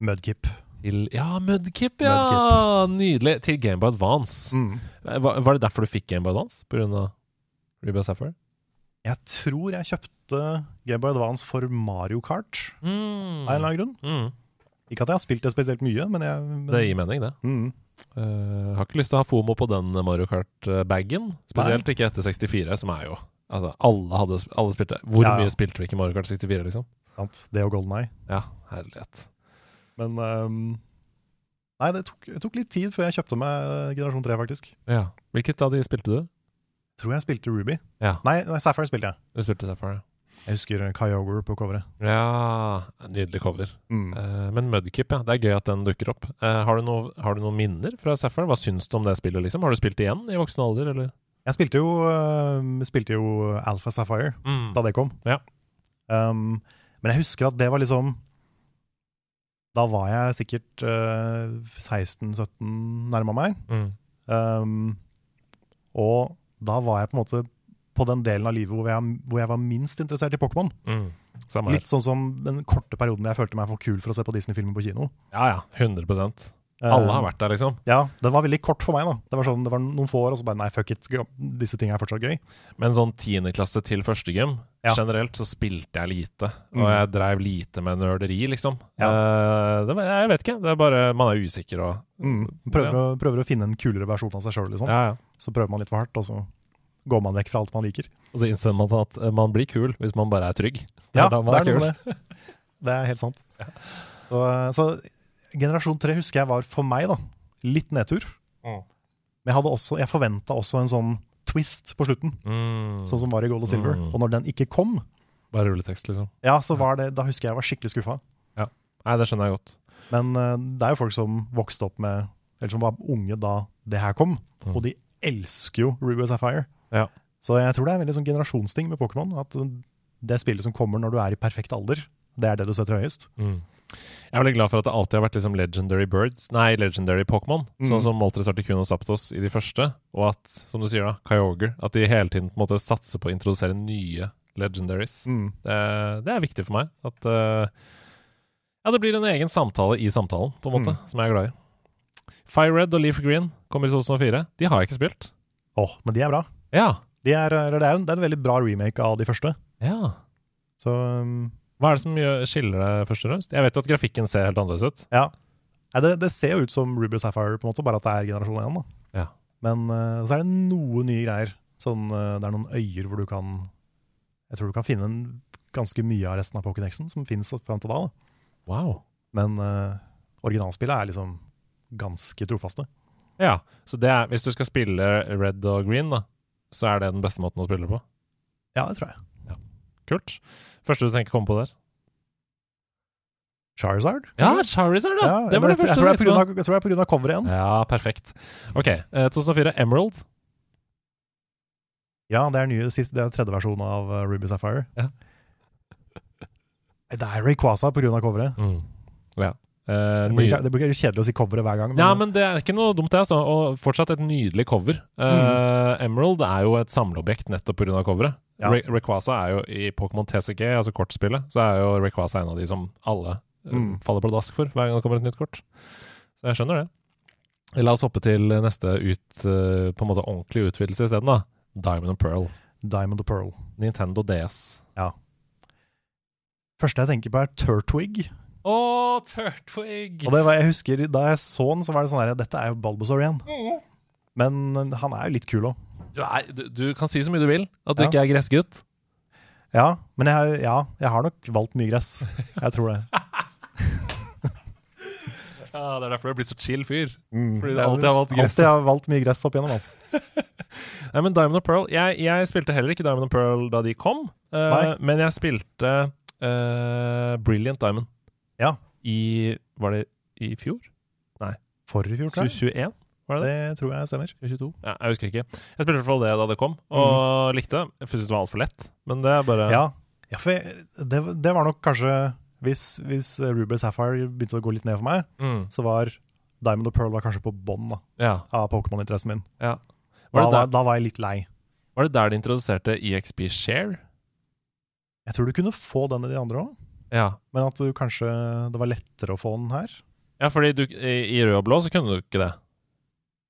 Mudkip. Til Ja, Mudkip, ja! Nydelig. Til Gameboy Advance. Mm. Var, var det derfor du fikk Gameboy Advance? På grunn av Ruby og Sapphire? Jeg tror jeg kjøpte Gameboy Advance for Mario Kart Mm. av en eller annen grunn. Mm. Ikke at jeg har spilt det spesielt mye, men jeg men, Det gir mening, det. Eh, har ikke lyst til å ha FOMO på den Mario Kart-bagen. Spesielt ikke etter 64, som er jo Altså, alle hadde alle spilte Hvor Ja, ja. mye spilte vi ikke Mario Kart 64, liksom? sant? Det og Golden Eye. Ja, herlighet. Men um, Nei, det tok, det tok litt tid før jeg kjøpte meg generasjon 3, faktisk. Ja. Hvilket av de spilte du? Tror jeg spilte Ruby. Ja. Nei, nei Sapphire spilte jeg. Du spilte Sapphire. ja. Jeg husker Kyogre på coveret. Ja, nydelig cover. Mm. Uh, men Mudkip, ja. Det er gøy at den dukker opp. Uh, har, du no, har du noen minner fra Sapphire? Hva syns du om det spillet, liksom? Har du spilt igjen i voksen alder, eller? Jeg spilte jo, uh, spilte jo Alpha Sapphire Mm. da det kom. Ja. Um, men jeg husker at det var liksom Da var jeg sikkert uh, 16-17 nærma meg. Mm. Um, og da var jeg på en måte på den delen av livet hvor jeg, hvor jeg var minst interessert i Pokémon. Mm. Litt sånn som den korte perioden jeg følte meg for kul for å se på Disney-filmer på kino. Ja, ja. 100 Eh, Alle har vært der, liksom. Ja, den var veldig kort for meg. da Det var, sånn, det var noen få år, og så bare nei, fuck it. Disse tingene er fortsatt gøy. Men sånn tiendeklasse til førstegym, Ja. generelt så spilte jeg lite. Mm. Og jeg dreiv lite med nerderi, liksom. Ja. Eh, det, jeg vet ikke. Det er bare Man er usikker og Mm. Prøver, å, prøver å finne en kulere versjon av seg sjøl, liksom. Ja, ja. Så prøver man litt for hardt, og så går man vekk fra alt man liker. Og så innser man at eh, man blir kul hvis man bare er trygg. Det Ja, da man det er noe kul. med det. Det er helt sant. Så, så generasjon 3 husker jeg var for meg da litt nedtur. Mm. Men jeg, også, jeg forventa også en sånn twist på slutten, Mm. sånn som var i Gold og Silver. Mm. Og når den ikke kom, Bare rulletekst, liksom. ja, så var det, da husker jeg jeg var skikkelig skuffa. Nei, det skjønner jeg godt. Men uh, det er jo folk som vokste opp med Eller som var unge da det her kom, Mm. og de elsker jo Ruby og Sapphire. Ja. Så jeg tror det er en veldig sånn generasjonsting med Pokémon. At det spillet som kommer når du er i perfekt alder, det er det du setter høyest. Mm. Jeg er veldig glad for at det alltid har vært liksom legendary birds Nei, legendary Pokémon. Mm. Sånn som Moltres Articuno og Zapdos i de første. Og at, som du sier da, Kyogre At de hele tiden på en måte satser på å introdusere nye legendaries. Mm. Det, det er viktig for meg. At uh, Ja, det blir en egen samtale i samtalen, på en måte, Mm. som jeg er glad i. Fire Red og Leaf Green kommer i 2004. De har jeg ikke spilt. Åh, men de er bra. Ja. De er, det, er, en- det er en veldig bra remake av de første. ja. Så um, Hva er det som skiller det først og fremst? Jeg vet jo at grafikken ser helt annerledes ut. ja. Nei, det, det ser jo ut som Ruby Sapphire, på en måte, bare at det er generasjon 1. Da. Ja. Men uh, så er det noen nye greier. Sånn, uh, det er noen øyer hvor du kan Jeg tror du kan finne en, ganske mye av resten av Pokédexen som finnes fram til da. da. Wow. Men uh, originalspillet er liksom ganske trofaste. Ja, så det er, hvis du skal spille red og green, da, så er det den beste måten å spille på. Ja, det tror jeg. Kult. Første du tenker komme på der? Charizard? Ja, Charizard, ja! Ja, det var det første jeg, jeg tror det er pga. coveret igjen. Ja, perfekt. Ok, eh, 2004, Emerald. Ja, det er, nye, det er tredje versjon av uh, Ruby Sapphire. Ja. Det er Rayquaza av coveret. Ja. Eh, Det blir, det blir kjedelig å si coveret hver gang. Ja, men det er ikke noe dumt, det. altså Og fortsatt et nydelig cover. Eh, Emerald er jo et samleobjekt nettopp pga. coveret. Ja. Re Rayquaza er jo i Pokémon TCG, altså kortspillet, så er jo Rayquaza en av de som alle eh, Mm. faller pladask for hver gang det kommer et nytt kort. Så jeg skjønner det. La oss hoppe til neste ut, uh, på en måte ordentlig utvidelse isteden, da. Diamond and Pearl. Diamond and Pearl. Nintendo DS. Første jeg tenker på, er Turtwig. Å, Turtwig! Og det var, jeg husker Da jeg så den, så var det sånn her Dette er jo Bulbasaur igjen. Men han er jo litt kul òg. Du, du, du kan si så mye du vil, at du Ja. ikke er gressgutt. Ja, men jeg, ja, jeg har nok valgt mye gress. Jeg tror det. Ja, Det er derfor du er blitt så chill fyr. Mm. Fordi du alltid har valgt gress. Alltid har valgt mye gress opp igjennom. Altså. Nei, men Diamond and Pearl jeg, jeg spilte heller ikke Diamond and Pearl da de kom, uh, men jeg spilte uh, Brilliant Diamond Ja. i Var det i fjor? Nei. Forrige fjor, tror jeg. 2021? Var det det? Det tror jeg stemmer. 22? Ja, jeg husker ikke. Jeg spilte i hvert fall det da det kom, og likte det. Jeg syntes det var altfor lett, men det er bare Ja, ja for jeg, det, det var nok kanskje Hvis, hvis Ruby Sapphire begynte å gå litt ned for meg, Mm, så var Diamond og Pearl var kanskje på bånn da, ja. av Pokémon-interessen min. ja. Da, Var, det var, der, da var jeg litt lei. var det der de introduserte EXP Share? Jeg tror du kunne få den i de andre òg, Ja. men at du kanskje det var lettere å få den her. ja, fordi du, i, i rød og blå så kunne du ikke det.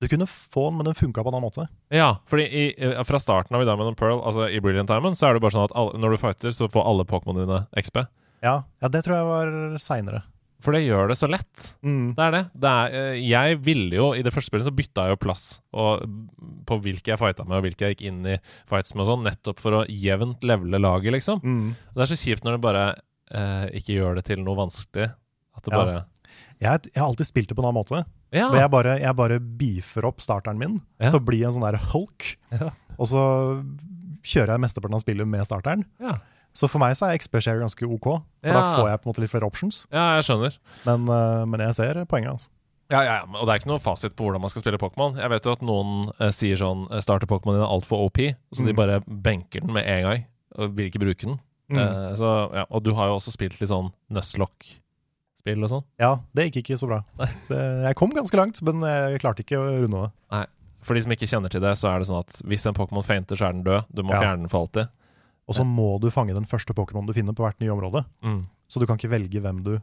Du kunne få den, men den funka på en annen måte. Ja, fordi i, i- fra starten av i Diamond and Pearl, altså i Brilliant Diamond, så er det bare sånn at alle, når du fighter, så får alle Pokémon dine XP. Ja, ja det tror jeg var seinere. For det gjør det så lett. Mm. Det er det. det er, eh, jeg ville jo I det første spillet så bytta jeg jo plass og, på hvilke jeg fighta med, og hvilke jeg gikk inn i fights med og sånn, nettopp for å jevnt levele laget, liksom. Mm. Det er så kjipt når det bare eh, ikke gjør det til noe vanskelig. At det Ja. bare Jeg, jeg har alltid spilt det på en annen måte. Ja. Jeg bare, jeg bare beefer opp starteren min Ja. til å bli en sånn der hulk. Ja. Og så kjører jeg mesteparten av spillet med starteren. ja. Så for meg så er XP Share ganske OK, for da får jeg på en måte litt flere options. ja, jeg skjønner. Men, eh, men jeg ser poenget. altså. Ja, ja, ja, og det er ikke noe fasit på hvordan man skal spille Pokémon. Jeg vet jo at noen eh, sier sånn eh, Starter Pokémon din er altfor OP, så de Mm. bare benker den med en gang og vil ikke bruke den. Mm. Uh, så, ja, og du har jo også spilt litt sånn Nuzlocke-spill og sånn. Ja, det gikk ikke så bra. Det, jeg kom ganske langt, men jeg klarte ikke å runde det. Nei. For de som ikke kjenner til det, så er det sånn at hvis en Pokémon fainter, så er den død. Du må Ja. fjerne den for alltid. Og så må du fange den første Pokémon du finner på hvert nye område. Mm. Så du kan ikke velge hvem du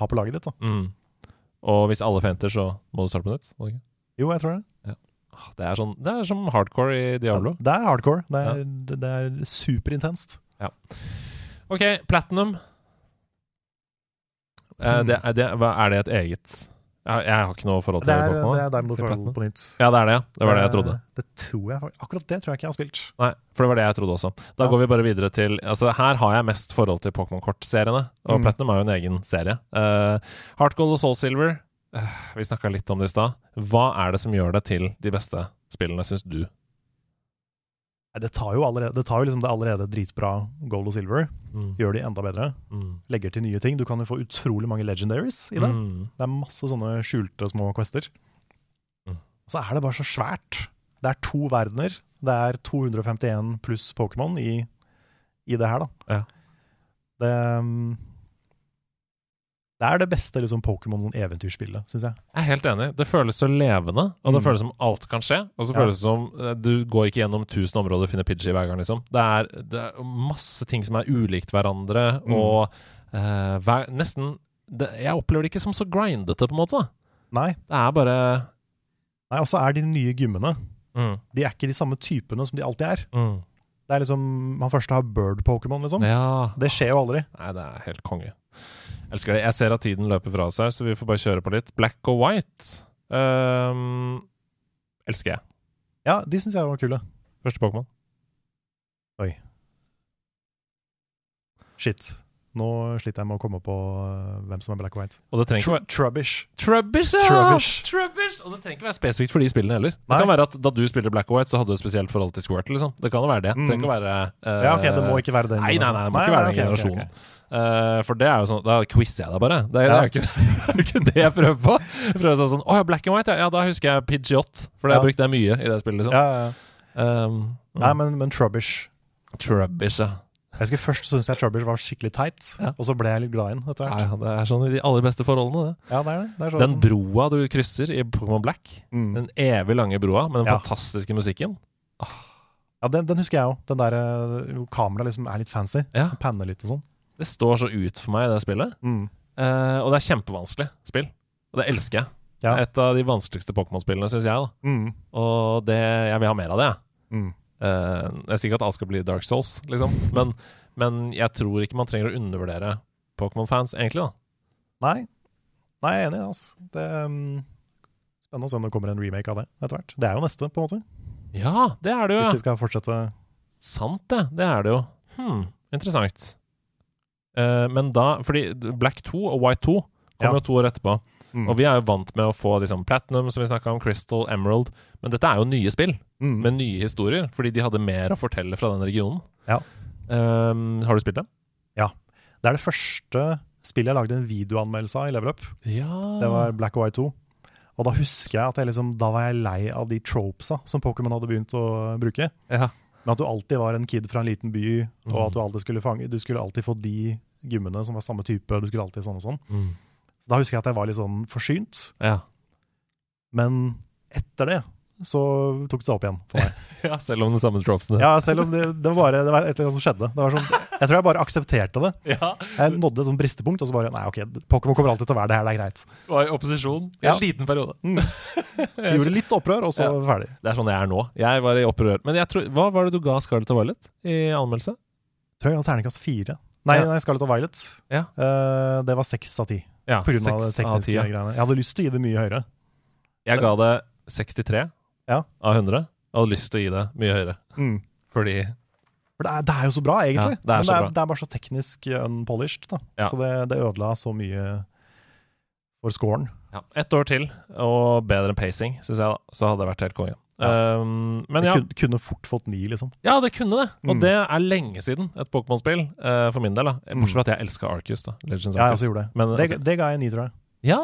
har på laget ditt. Mm. Og hvis alle fainter, så må du starte på nytt. må du ikke? Jo, jeg tror det. Ja. Det er, sånn, det er som hardcore i Diablo. Det er hardcore. Det er, det, er superintenst. OK, Platinum. Eh, det, er, det, hva- er det et eget Jeg, jeg har ikke noe forhold Det til er, Pokémon. det er Diamond og Pearl på nytt. Ja, det er det, ja. Det var det jeg trodde. Det tror jeg Akkurat det tror jeg ikke jeg har spilt. Nei, for det var det jeg trodde også. Da Ja. går vi bare videre til Altså, her har jeg mest forhold til Pokémon-kortseriene, og Mm. Platinum er jo en egen serie. Uh, Heartgold og Soul Silver, eh, vi snakka litt om det i stad. Hva er det som gjør det til de beste spillene, syns du? Det tar jo, allerede, det tar jo liksom det allerede dritbra gold og silver. Mm. Gjør de enda bedre. Mm. Legger til nye ting. Du kan jo få utrolig mange legendaries i det. Mm. Det er masse sånne skjulte små quester. Mm. Så er det bare så svært. Det er to verdener. Det er 251 pluss Pokémon i, i det her, da. Ja. Det, um, det er det beste liksom, Pokémon-eventyrspillet, syns jeg. Jeg er helt enig. Det føles så levende, og det Mm. føles som alt kan skje. Og så Ja. føles det som eh, du går ikke gjennom tusen områder og finner Pidgey hver gang, liksom. Det er, det er masse ting som er ulikt hverandre, Mm. og uh, hver, nesten det, Jeg opplever det ikke som så grindete, på en måte. da. Nei, Det er bare Nei og så er de nye gymmene mm, De er ikke de samme typene som de alltid er. mm. Det er liksom Man først har Bird-Pokémon, liksom. Ja. Det skjer jo aldri. Nei, det er helt konge. Elsker det. Jeg ser at tiden løper fra oss her, så vi får bare kjøre på litt. Black og white um, elsker jeg. Ja, de syns jeg var kule. Første Pokémon. Shit. Nå sliter jeg med å komme på øh, hvem som er Black og White. Og det trenger Tr Trubbish. Trubbish, ja! Trubbish. Trubbish! Og det trenger ikke være spesifikt for de spillene heller. Det Nei. kan være at Da du spilte Black og White, så hadde du et spesielt forhold til Squirt. liksom Det kan jo være det. Det trenger ikke være uh, Ja, ok, det må ikke være den. Nei, nei, nei, det må ikke være den ok, ok, generasjonen. ok. Eh, for det er jo sånn Da quizer jeg deg bare. Det, det Ja. ikke, det er jo ikke det jeg prøver på. Jeg prøver sånn, sånn Å ja, Black and White, ja. ja da husker jeg Pidgeot. For det Ja. brukte jeg mye i det spillet. liksom Ja, ja, ja. um, Nei, men, men Trubbish. Trubbish, ja. Jeg husker Først syntes jeg Trubbish var skikkelig teit, Ja. og så ble jeg litt glad i den etter hvert. ja, det er sånn i de aller beste forholdene, det. Ja, det er det. det er sånn. Den broa du krysser i Pokémon Black, mm. den evig lange broa med den Ja. fantastiske musikken Ja, den, den husker jeg òg. Den der øh, hvor kameraet liksom er litt fancy. Ja. Panner litt og sånn. Det står så ut for meg i det spillet. Mm. Uh, og det er kjempevanskelig spill. Og det elsker jeg. Ja. Et av de vanskeligste Pokémon-spillene, syns jeg. Mm. Og det, jeg vil ha mer av det. jeg. Mm. Uh, jeg sier ikke at alt skal bli Dark Souls, liksom. Men, men jeg tror ikke man trenger å undervurdere Pokémon-fans, egentlig. da Nei. Nei, jeg er enig. Altså. Det er um, Spennende å se om det kommer en remake av det etter hvert. Det er jo neste, på en måte. Ja, det er det jo. Hvis de skal fortsette. Sant, det. Det er det jo. Hm, interessant. Eh, men da Fordi Black 2 og White 2 kommer Ja. jo to år etterpå. Mm. Og vi er jo vant med å få liksom, Platinum, som vi snakka om, Crystal, Emerald. Men dette er jo nye spill Mm. med nye historier, fordi de hadde mer å fortelle fra den regionen. Ja. Um, har du spilt dem? Ja. Det er det første spillet jeg lagde en videoanmeldelse av i Level Up. Ja. Det var Black og White 2. Og da husker jeg at jeg liksom, da var jeg lei av de tropesa som Pokémon hadde begynt å bruke. ja. Men at du alltid var en kid fra en liten by, og Mm. at du alltid skulle fange Du skulle alltid få de gummene som var samme type. Du skulle alltid sånn og sånn. Mm. Så Da husker jeg at jeg var litt sånn forsynt. ja. Men etter det så tok det seg opp igjen for meg. Ja, selv om de samme dropsene? Ja, selv om det, det, var det var et eller annet som skjedde. Det var sånn, jeg tror jeg bare aksepterte det. Ja. Jeg nådde et sånt bristepunkt, og så bare Nei, ok, Pokémon kommer alltid til å være det her, det er greit. Var i opposisjon i Ja. en liten periode. Mm. Gjorde litt opprør, og så Ja. ferdig. Det er sånn jeg er nå. Jeg var i opprør. Men jeg tror, hva var det du ga Scarlett og Violet i anmeldelse? Tror jeg ga terningkast fire. Nei, Ja. nei Scarlett og Violet. Ja. Uh, det var seks av ti, Ja, på grunn av det tekniske ja. greiene. Jeg hadde lyst til å gi det mye høyere. Jeg ga det 63 Ja. av 100. Jeg hadde lyst til å gi det mye høyere. Fordi For det er, det er jo så bra, egentlig. Ja, det Men det er, det er bare så teknisk unpolished. Da. Ja. Så det, det ødela så mye for scoren. ja, ett år til og bedre pacing, syns jeg, da. Så hadde det vært helt konge. Um, men det ja, kunne, kunne fort fått ni, liksom. ja, det kunne det. Og Mm. det er lenge siden et Pokémon-spill, eh, for min del. da Bortsett fra at jeg elska Arcus. da Legends Ja, jeg også gjorde det. Men, det ga jeg ni, tror jeg. Ja,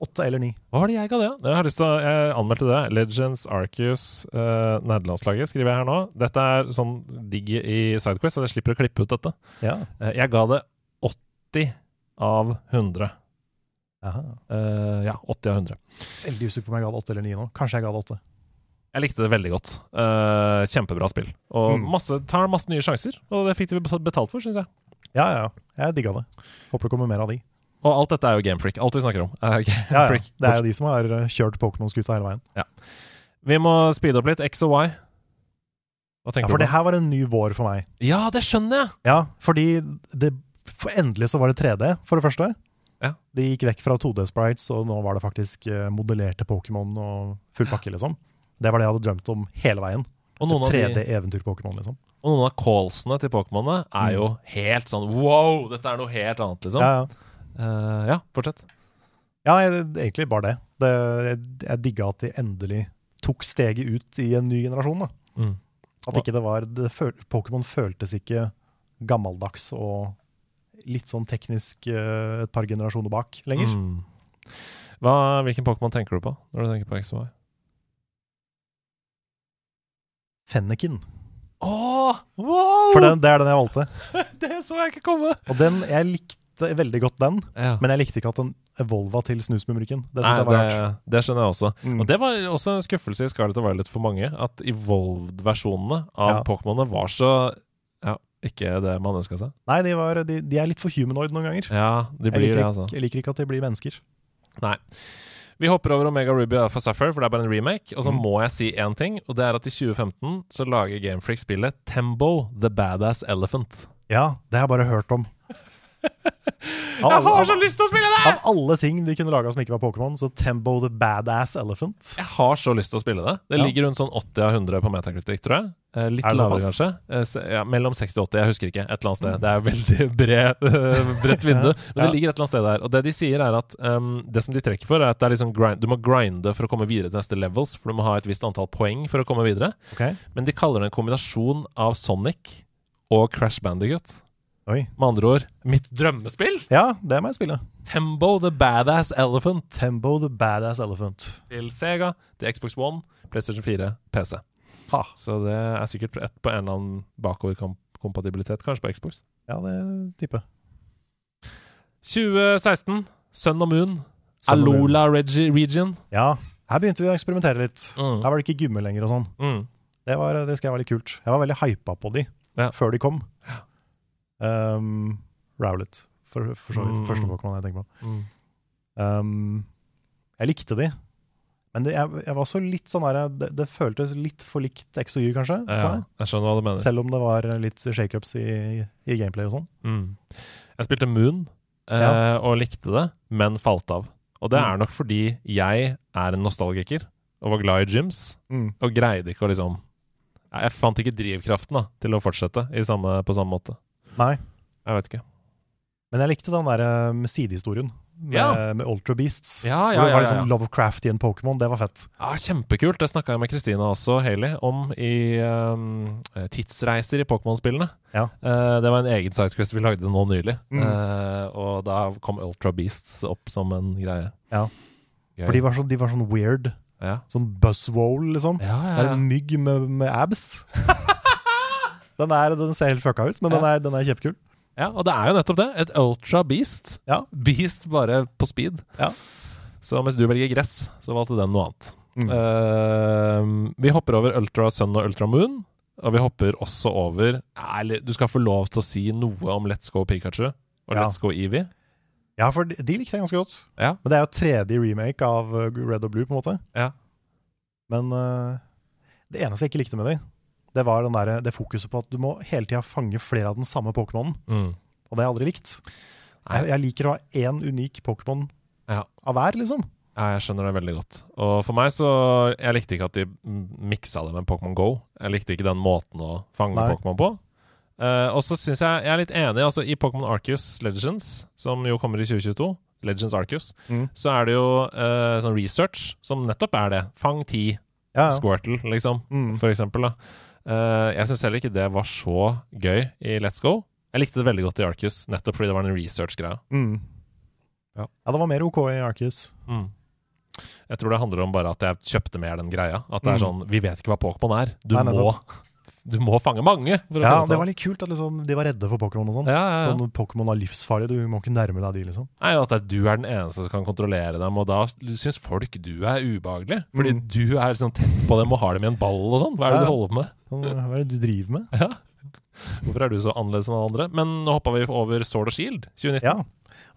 Åtte eller ni. hva var det jeg ga det? Jeg har lyst til å Jeg anmeldte det. Legends Arcus, uh, nederlandslaget skriver jeg her nå. Dette er sånn digg i Sidequest, så jeg slipper å klippe ut dette. Ja. Eh, jeg ga det 80 av 100. Aha. Eh, ja, 80 av 100. Veldig usikker på om jeg ga det 8 eller 9 nå. Kanskje jeg ga det 8. Jeg likte det veldig godt. Eh, kjempebra spill. Og Mm. masse, tar masse nye sjanser, og det fikk de betalt for, syns jeg. Ja, ja. Jeg digga det. Håper det kommer mer av de. Og alt dette er jo Gamefreak. Alt vi snakker om, er Game Ja, ja. Freak. Det er jo de som har eh, kjørt Pokémon-skuta hele veien. Vi må speede opp litt. X og Y. Hva Ja, For du det her var en ny vår for meg. Ja, det skjønner jeg! Ja, fordi det, for endelig så var det 3D, for det første. Ja. De gikk vekk fra 2D-sprites, og nå var det faktisk eh, modellerte Pokémon og full pakke, liksom. Det var det jeg hadde drømt om hele veien. Og noen, av de, 3D-eventyr-Pokémon, liksom. og noen av callsene til Pokémonene er jo helt sånn wow! Dette er noe helt annet, liksom. Mm. Ja, ja. Eh, ja fortsett. ja jeg, egentlig bare det. det jeg, jeg digga at de endelig tok steget ut i en ny generasjon. da. Mm. At ikke det var føl Pokémon føltes ikke gammeldags og litt sånn teknisk uh, et par generasjoner bak lenger. Mm. Hva, hvilken Pokémon tenker du på når du tenker på X Fenniken. Oh, Fennekin. Åh, wow! For den, det er den jeg valgte. det så jeg ikke komme! Og den, jeg likte veldig godt den, Ja. men jeg likte ikke at den evolva til snusmumrikken. Det syns jeg var det, rart. det skjønner jeg også. Mm. Og det var også en skuffelse i Scarlett og Violet for mange, at evolved-versjonene av Ja. Pokémonene var så Ja, ikke det man ønska seg. Nei, de, var, de, de er litt for humanoid noen ganger. Ja, de Jeg blir liker, det, altså. jeg liker ikke at de blir mennesker. Nei. Vi hopper over Omega Ruby og Alpha Sapphire, for det er bare en remake. Og så Mm. må jeg si én ting, og det er at i 2015 så lager Gamefreak spillet Tembo The Badass Elephant. Ja, det har jeg bare hørt om. Av, Jeg har så lyst til å spille det! av alle ting de kunne laga som ikke var Pokémon, så Tembo the Badass Elephant. Jeg har så lyst til å spille det. Det Ja. ligger rundt sånn 80 av 100 på Metacritic, tror jeg. Eh, litt Er lavere, kanskje. Eh, ja, mellom 60 og 80, jeg husker ikke. Et eller annet sted. Det er veldig bred, eh, bredt vindu. Men Ja. det ligger et eller annet sted der. Og det de sier, er at um, det som de trekker for, er at det er liksom grind, du må grinde for å komme videre til neste levels, for du må ha et visst antall poeng for å komme videre. Okay. Men de kaller det en kombinasjon av Sonic og Crash Bandigut. Oi. Med andre ord mitt drømmespill! Ja, det må jeg spille. Tembo the Badass Elephant. Tembo the Badass Elephant. Til Sega, til Xbox One, PlayStation 4, PC. Ha. Så det er sikkert et på en eller annen bakoverkompatibilitet, kanskje på Xbox. Ja, det tipper jeg. 2016, Sun og Moon, Sun. Alola Regi Region. Ja, her begynte vi å eksperimentere litt. Mm. Her var det ikke gummi lenger og sånn. Mm. Det, var, det husker jeg var litt kult. Jeg var veldig hypa på de Ja. før de kom. Um, Rowlet, for, for så vidt. Mm. Første Pokémon jeg tenker på. Mm. Um, jeg likte de, men det, jeg, jeg var også litt sånn der det, det føltes litt for likt X og Y, kanskje. Ja, jeg skjønner hva du mener. Selv om det var litt shakeups i, i gameplay og sånn. Mm. Jeg spilte Moon eh, Ja. og likte det, men falt av. Og det Mm. er nok fordi jeg er en nostalgiker og var glad i gyms, og greide ikke å liksom Jeg fant ikke drivkraften da, til å fortsette i samme, på samme måte. Nei, Jeg vet ikke. men jeg likte den der med sidehistorien med, Ja. med Ultra Beasts. Ja, ja, det var ja, liksom. Lovecraft i en Pokémon. Det var fett. Ja, kjempekult. Det snakka jeg med Kristina også, Haley, om i um, tidsreiser i Pokémon-spillene. Ja. Eh, det var en egen sidequest vi lagde nå nylig. Mm. Uh, og da kom Ultra Beasts opp som en greie. Ja. Gøy. For de var, så, de var sånn weird. ja. Sånn buzzwoll, liksom. Ja, ja, Det er en mygg med, med abs. den, er, den ser helt fucka ut, men den, er, den er kjempekul. ja, og det er jo nettopp det. Et Ultra Beast. Ja. Beast bare på speed. Ja. Så mens du velger gress, så valgte den noe annet. Mm. Uh, vi hopper over Ultra Sun og Ultra Moon. Og vi hopper også over Eller du skal få lov til å si noe om Let's Go Pikachu og Ja. Let's Go Eevee. Ja, for de, de likte jeg ganske godt. Ja. Men det er jo tredje remake av uh, Red og Blue, på en måte. Ja. Men uh, det eneste jeg ikke likte med de, det var den der, det fokuset på at du må hele tida fange flere av den samme Pokémonen. Mm. Og det har jeg aldri likt. Jeg, jeg liker å ha én unik Pokémon Ja. av hver, liksom. Ja, jeg skjønner det veldig godt. Og for meg så Jeg likte ikke at de miksa det med Pokémon Go. Jeg likte ikke den måten å fange Pokémon på. Uh, og så syns jeg Jeg er litt enig. Altså I Pokémon Arcus Legends, som jo kommer i 2022, Legends Arcus, Mm. så er det jo uh, sånn research som nettopp er det. Fang ti Ja, ja. Squirtle, liksom, Mm. for eksempel. Da. Eh, jeg syns heller ikke det var så gøy i Let's Go. Jeg likte det veldig godt i Arcus, nettopp fordi det var en research-greie. Mm. Ja. ja, det var mer OK i Arcus. Mm. Jeg tror det handler om bare at jeg kjøpte mer den greia. At det er Mm. sånn Vi vet ikke hva Pokémon er. Du, Nei, må. Du må fange mange. Ja, det var litt kult at liksom, de var redde for Pokémon og sånn. ja, ja, ja. Sånn Pokémon er livsfarlig, du må ikke nærme deg de, liksom. Nei, At du er den eneste som kan kontrollere dem, og da syns folk du er ubehagelig. Fordi Mm. du er liksom tett på dem og har dem i en ball og sånn. Hva er det du holder på med? Sånn, hva er det du driver med? Ja. Hvorfor er du så annerledes enn alle andre? Men nå hoppa vi over Sword og Shield 2019. Ja.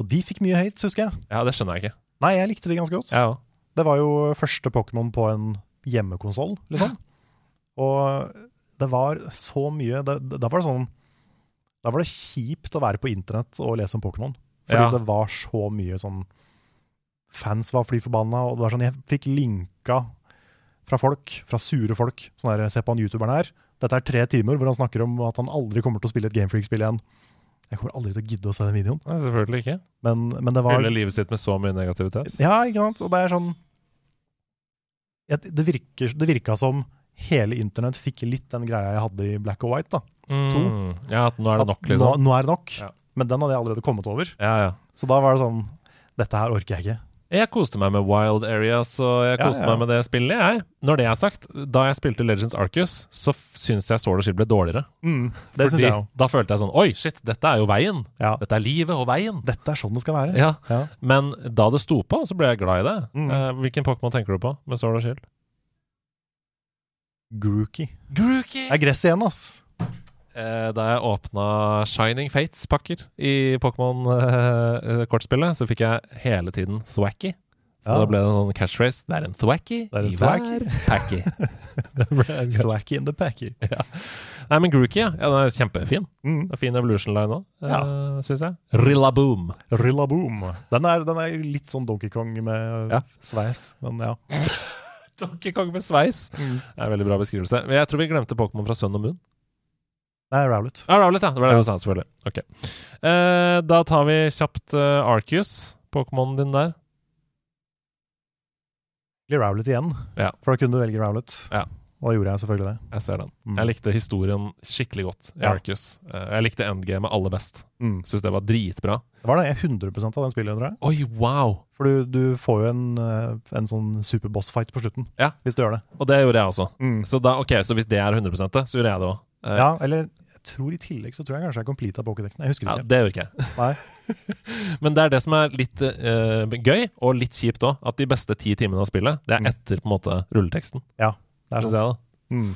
Og de fikk mye hate, husker jeg. Ja, det skjønner jeg ikke. Nei, jeg likte de ganske godt. Ja. Det var jo første Pokémon på en hjemmekonsoll, liksom. Og det var så mye Da var det sånn Da var det kjipt å være på internett og lese om Pokémon. Fordi Ja. det var så mye sånn Fans var fly forbanna, og det var sånn Jeg fikk linka fra folk, fra sure folk. Sånn der, se på han youtuberen her. Dette er tre timer hvor han snakker om at han aldri kommer til å spille et Gamefreak-spill igjen. Jeg kommer aldri til å gidde å se den videoen. Nei, selvfølgelig ikke. Men, men det var Hele livet sitt med så mye negativitet. Ja, ikke sant? Og det er sånn Det, virker, det virka som hele internett fikk litt den greia jeg hadde i Black and White. da. Mm. Ja, at nå er det nok, liksom. Nå, nå er det nok. Ja. Men den hadde jeg allerede kommet over. Ja, ja. Så da var det sånn Dette her orker jeg ikke. Jeg koste meg med Wild Areas, og jeg koste meg med det spillet, jeg. Når det er sagt, da jeg spilte Legends Arcus, så syns jeg Sword og Shield ble dårligere. Det syns jeg. Da følte jeg sånn Oi, shit, dette er jo veien. Dette er livet og veien. Dette er sånn det skal være. Men da det sto på, så ble jeg glad i det. Mm. Eh, hvilken Pokémon tenker du på med Sword og Shield? Grookey. Grookey! Det er gress igjen, ass. Eh, da jeg åpna Shining Fates-pakker i Pokémon-kortspillet, så fikk jeg hele tiden Thwacky. Så Ja. da ble det en sånn catchphrase. Det er en Thwacky er en i hver packy. Thwacky in the packy. Nei, men Grookey, ja. ja. Den er kjempefin. Mm. Det er Fin Evolution Line òg, Ja. uh, syns jeg. Rillaboom. Rillaboom. Den er, den er litt sånn Donkey Kong med Ja. sveis, men ja. Donkey Kong med sveis. Mm. Det er en veldig bra beskrivelse. Men jeg tror vi glemte Pokémon fra Sun og Moon. Nei, Rowlet. Ah, Rowlet, ja. Det var det du sa, selvfølgelig. Ok. Eh, da tar vi kjapt uh, Arceus, Pokémonen din der. Blir Rowlet igjen, Ja. for da kunne du velge Rowlet. Ja. Og da gjorde jeg selvfølgelig det. Jeg ser den. Mm. Jeg likte historien skikkelig godt i Ja. Eh, jeg likte endgamet aller best. Mm. Syns det var dritbra. Det var det 100 av den spillet, tror jeg. Oi, wow! For du, du får jo en, eh, en sånn superboss-fight på slutten, Ja. hvis du gjør det. Og det gjorde jeg også. Mm. Så, da, ok, så hvis det er 100 det, så gjorde jeg det òg. Ja, eller jeg tror i tillegg så tror jeg kanskje jeg completa pokédexen. Jeg husker Ja, ikke. det gjør ikke jeg. Nei. Men det er det som er litt uh, gøy, og litt kjipt òg. At de beste ti timene av spillet, det er Mm. etter på en måte rulleteksten. Det er jeg. Mm.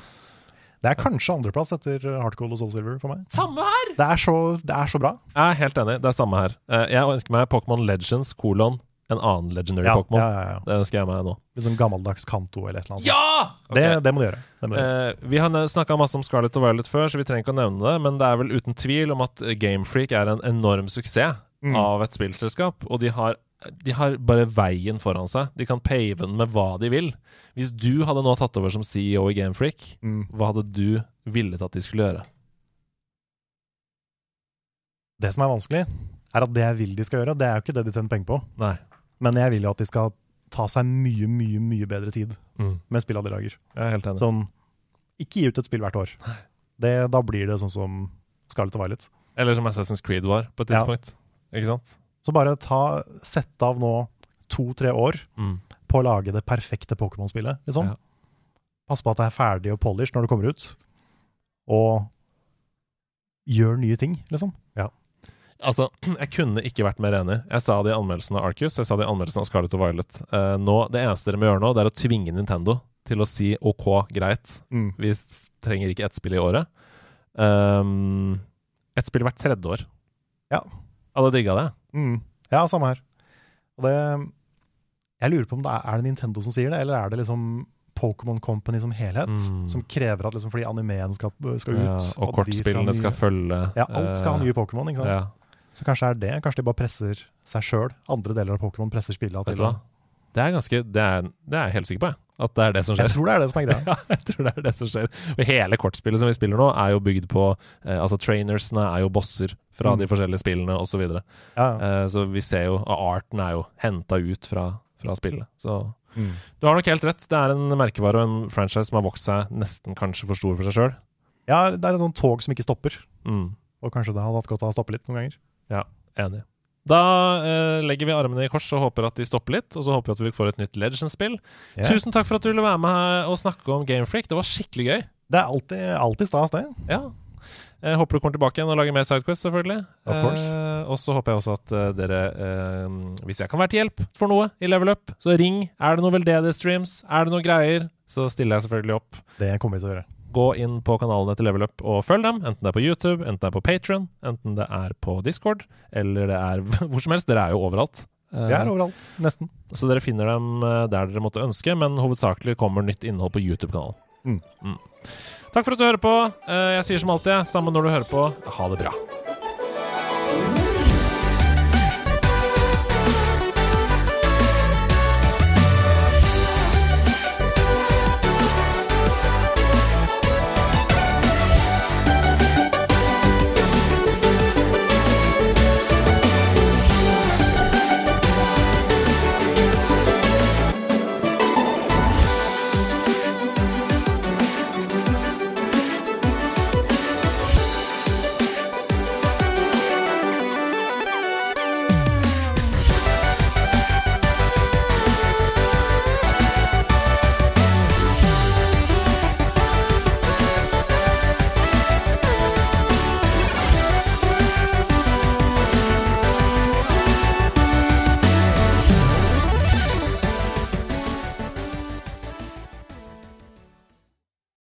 Det er kanskje andreplass etter Hardcold og Soul Silver for meg. Samme her! Det er så, det er så bra. Jeg er helt enig. Det er samme her. Eh, jeg ønsker meg Pokémon Legends kolon en annen legendary Ja, Pokémon. ja, ja, ja. Det ønsker jeg meg nå. Sånn gammeldags Kanto eller et eller annet. Ja! Det, det må du gjøre. Det må du gjøre. Eh, vi har snakka masse om Scarlett og Violet før, så vi trenger ikke å nevne det, men det er vel uten tvil om at Gamefreak er en enorm suksess Mm. av et spillselskap, og de har, de har bare veien foran seg. De kan pave den med hva de vil. Hvis du hadde nå tatt over som CEO i Gamefreak, Mm. hva hadde du villet at de skulle gjøre? Det som er vanskelig, er at det jeg vil de skal gjøre, det er jo ikke det de tjener penger på. Nei. Men jeg vil jo at de skal ta seg mye, mye mye bedre tid Mm. med spilla de lager. Jeg er helt enig. Sånn, ikke gi ut et spill hvert år. Det, da blir det sånn som Scarlett og Violet. Eller som Assassin's Creed var på et Ja. tidspunkt. Ikke sant? Så bare ta, sett av nå to-tre år Mm. på å lage det perfekte Pokémon-spillet, liksom. Ja. Pass på at det er ferdig og polish når det kommer ut. Og gjør nye ting, liksom. Ja. Altså, jeg kunne ikke vært mer enig. Jeg sa det i anmeldelsen av Arcus, jeg sa det i anmeldelsen av Scarlett og Violet. Uh, nå, det eneste dere må gjøre nå, det er å tvinge Nintendo til å si OK, greit, Mm. vi trenger ikke ett spill i året. Um, ett spill hvert tredje år. Ja. Alle digga det. Mm. Ja, samme her. Og det Jeg lurer på om det er, er det Nintendo som sier det, eller er det liksom Pokémon Company som helhet, Mm. som krever at liksom fordi animeen skal, skal ut Ja, og at de skal skal følge Ja, alt skal ha eh, nye Pokémon, ikke sant. Ja, Så kanskje er det Kanskje de bare presser seg sjøl. Andre deler av Pokémon presser spillene til hva? Det er ganske Det er, det er jeg helt sikker på, jeg. At det er det som skjer. Jeg tror det er det som er greia. Ja, jeg tror det er det som skjer. Og hele kortspillet som vi spiller nå, er jo bygd på eh, Altså, trainersene er jo bosser fra Mm. de forskjellige spillene, osv. Så. Ja, ja. eh, så vi ser jo Og arten er jo henta ut fra, fra spillet. Så Mm. du har nok helt rett. Det er en merkevare og en franchise som har vokst seg nesten kanskje for stor for seg sjøl. ja, det er et sånt tog som ikke stopper. Mm, Og kanskje det hadde hatt godt av å stoppe litt noen ganger. Ja, enig. Da eh, legger vi armene i kors og håper at de stopper litt. Og så håper vi at vi får et nytt Legends-spill. Yeah. Tusen takk for at du ville være med her og snakke om Gamefreak. Det var skikkelig gøy. Det er alltid, alltid stas, det. Ja. Jeg håper du kommer tilbake igjen og lager mer Sidequest, selvfølgelig. Of course. Eh, og så håper jeg også at uh, dere, eh, hvis jeg kan være til hjelp for noe i Level Up, så ring. Er det noe veldedig streams? Er det noe greier? Så stiller jeg selvfølgelig opp. Det kommer vi til å gjøre. Gå inn på kanalene til Level Up og følg dem. Enten det er på YouTube, enten det er på Patron, enten det er på Discord, eller det er hvor som helst. Dere er jo overalt. Vi er overalt. Nesten. så dere finner dem eh, der dere måtte ønske, men hovedsakelig kommer nytt innhold på YouTube-kanalen. Mm. Takk for at du hører på. Eh, Jeg sier som alltid, sammen når du hører på, ha det bra.